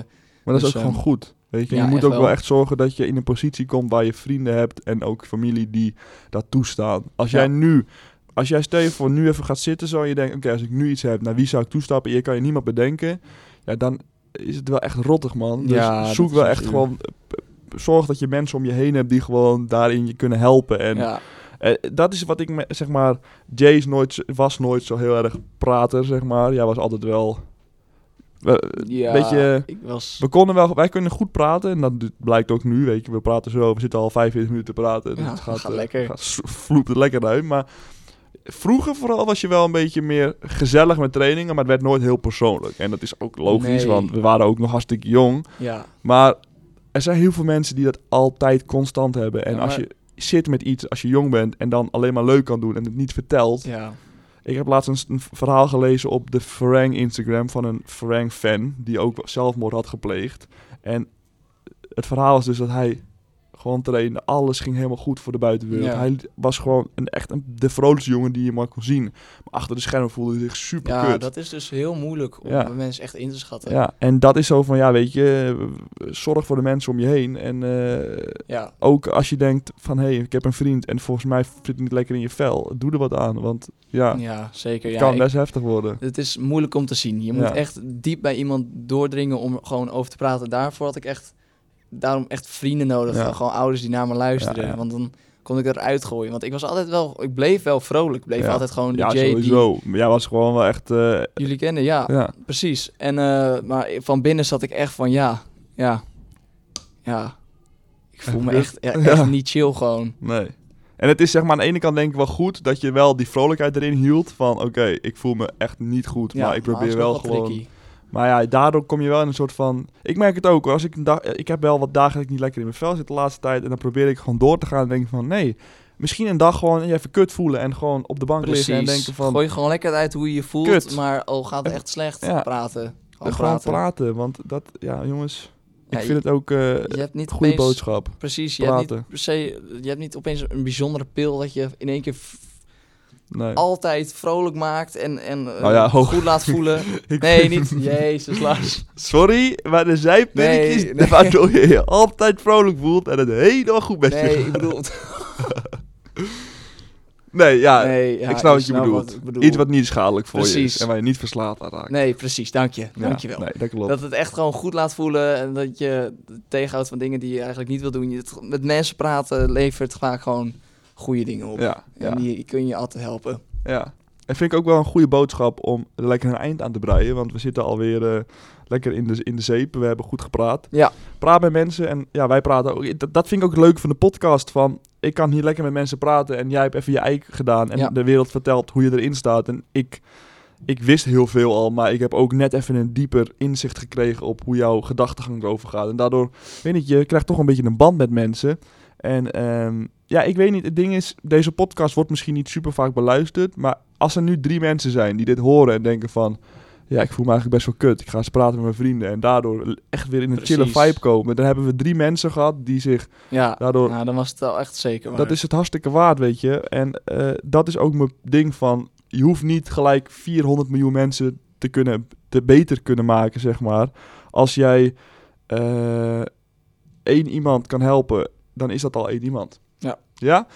Maar dat is Dus, ook gewoon ehm, goed. Weet je, ja, je moet ook wel wel. echt zorgen dat je in een positie komt waar je vrienden hebt en ook familie die dat toestaan. Als Ja. jij nu, als jij stel je voor nu even gaat zitten zo en je denkt, oké, als ik nu iets heb, naar wie zou ik toestappen? Je kan je niemand bedenken. Ja, dan is het wel echt rottig, man. Dus Ja, zoek wel een echt gewoon, zorg dat je mensen om je heen hebt die gewoon daarin je kunnen helpen. En eh, dat is wat ik, me- zeg maar, Jay is nooit, was nooit zo heel erg prater, zeg maar. Jij was altijd wel... we- ja beetje- ik was... we konden wel, wij kunnen goed praten en dat blijkt ook nu, weet je. We praten zo, we zitten al 45 minuten te praten. Dus Ja, het gaat, gaat eh, lekker. Gaat, s- vloept het lekker uit. Maar vroeger vooral was je wel een beetje meer gezellig met trainingen, maar het werd nooit heel persoonlijk. En dat is ook logisch, Nee. want we waren ook nog hartstikke jong. Ja, Maar er zijn heel veel mensen die dat altijd constant hebben. En Ja, als je zit met iets, als je jong bent en dan alleen maar leuk kan doen en het niet vertelt. ja. Ik heb laatst een, verhaal gelezen op de Farang Instagram van een Farang fan die ook zelfmoord had gepleegd. En het verhaal was dus dat hij gewoon trainde, alles ging helemaal goed voor de buitenwereld. Ja. Hij was gewoon een, echt een, de vrolijkste jongen die je maar kon zien. Maar achter de schermen voelde hij zich super ja kut. dat is dus heel moeilijk om Ja. mensen echt in te schatten. Ja, en dat is zo van, ja, weet je, zorg voor de mensen om je heen. En eh, ja. ook als je denkt van, hé, hey, ik heb een vriend en volgens mij zit het niet lekker in je vel, doe er wat aan. Want ja, Ja, zeker. het kan ik- best heftig worden. het is moeilijk om te zien. Je moet echt diep bij iemand doordringen om gewoon over te praten. Daarvoor had ik echt, daarom echt vrienden nodig. Ja. Gewoon ouders die naar me luisteren. Ja, ja. Want dan kon ik eruit gooien. Want ik was altijd wel, ik bleef wel vrolijk. Ik bleef Ja. altijd gewoon de die sowieso. Maar Jij was gewoon wel echt, eh, jullie kennen. Ja, ja. precies. En, eh, maar van binnen zat ik echt van ja, ja, ja. Ik voel me echt, ja, echt Ja. niet chill gewoon. Nee. En het is zeg maar aan de ene kant denk ik wel goed dat je wel die vrolijkheid erin hield. Van oké, ik voel me echt niet goed, Ja, maar ik probeer wel gewoon... tricky. Maar ja, daardoor kom je wel in een soort van... Ik merk het ook hoor. Als ik, een dag, ik heb wel wat dagen dat ik niet lekker in mijn vel zit de laatste tijd. En dan probeer ik gewoon door te gaan en denk van... Nee, misschien een dag gewoon je even kut voelen. En gewoon op de bank liggen en denken van... Gooi gewoon lekker uit hoe je je voelt. Kut. Maar al gaat het echt slecht, Ja. praten. Gewoon praten. praten. Want dat, ja jongens... Ja, ik vind het ook eh Je hebt niet goede opeens, boodschap. Precies, je hebt, niet Praten. per se, je hebt niet opeens een bijzondere pil dat je in één keer Nee. altijd vrolijk maakt en, en eh, Nou ja, ho. goed laat voelen. Nee, niet. Jezus, Lars. Sorry, maar er zijn pilletjes Nee, nee. waardoor je je altijd vrolijk voelt en het helemaal goed met je Nee, gaat. ik bedoel... Nee, ja, nee, ja, ik snap wat je bedoelt. bedoel. Iets wat niet schadelijk voor je is en waar je niet verslaafd aan raakt. Nee, precies, dank je. Dank je wel. Dat klopt. Dat het echt gewoon goed laat voelen en dat je tegenhoudt van dingen die je eigenlijk niet wil doen. Je het, met mensen praten levert vaak gewoon goede dingen op. ja, ja, En die kun je altijd helpen. ja. En vind ik ook wel een goede boodschap om er lekker een eind aan te breien. Want we zitten alweer eh, lekker in de, in de zeep. We hebben goed gepraat. Ja. Praat met mensen. En ja, wij praten ook. Dat, dat vind ik ook leuk van de podcast. Van, ik kan hier lekker met mensen praten. En jij hebt even je eigen gedaan. En Ja. de wereld vertelt hoe je erin staat. En ik, ik wist heel veel al. Maar ik heb ook net even een dieper inzicht gekregen op hoe jouw gedachtegang erover gaat. En daardoor, weet niet, je krijgt toch een beetje een band met mensen. En ehm, ja, ik weet niet. Het ding is, deze podcast wordt misschien niet super vaak beluisterd. Maar als er nu drie mensen zijn die dit horen en denken van... Ja, ik voel me eigenlijk best wel kut. Ik ga eens praten met mijn vrienden. En daardoor echt weer in een chille vibe komen. Dan hebben we drie mensen gehad die zich... Ja, Daardoor- nou, dan was het wel echt zeker waar. Dat is het hartstikke waard, weet je. En eh, dat is ook mijn ding van... Je hoeft niet gelijk 400 miljoen mensen te kunnen... te beter kunnen maken, zeg maar. Als jij eh, één iemand kan helpen, dan is dat al één iemand. Ja. Ja?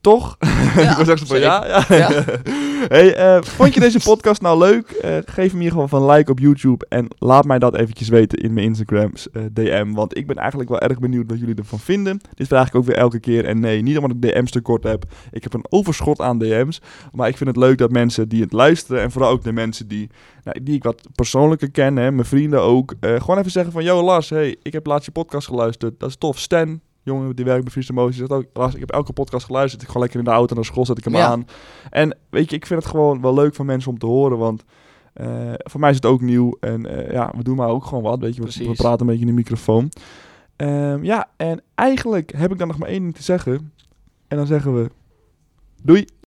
Toch? Ja, ik was zo van ja. ja. Ja. hey, eh, vond je deze podcast nou leuk? Eh, geef hem hier gewoon van like op YouTube. En laat mij dat eventjes weten in mijn Instagram eh, DM. Want ik ben eigenlijk wel erg benieuwd wat jullie ervan vinden. Dit vraag ik ook weer elke keer. En nee, niet omdat ik DM's tekort heb. Ik heb een overschot aan DM's. Maar ik vind het leuk dat mensen die het luisteren. En vooral ook de mensen die, nou, die ik wat persoonlijker ken. Hè, mijn vrienden ook. gewoon even zeggen van... Yo Lars, hey, ik heb laatst je podcast geluisterd. Dat is tof. Stan, jongen die werkt bij Friese Emoties, zegt ook... Lars, ik heb elke podcast geluisterd. Ik ga lekker in de auto naar school, zet ik hem Ja. aan. En weet je, ik vind het gewoon wel leuk van mensen om te horen. Want eh, voor mij is het ook nieuw. En eh, ja, we doen maar ook gewoon wat. Weet je, we, praten een beetje in de microfoon. Ehm, ja, en eigenlijk heb ik dan nog maar één ding te zeggen. En dan zeggen we... Doei!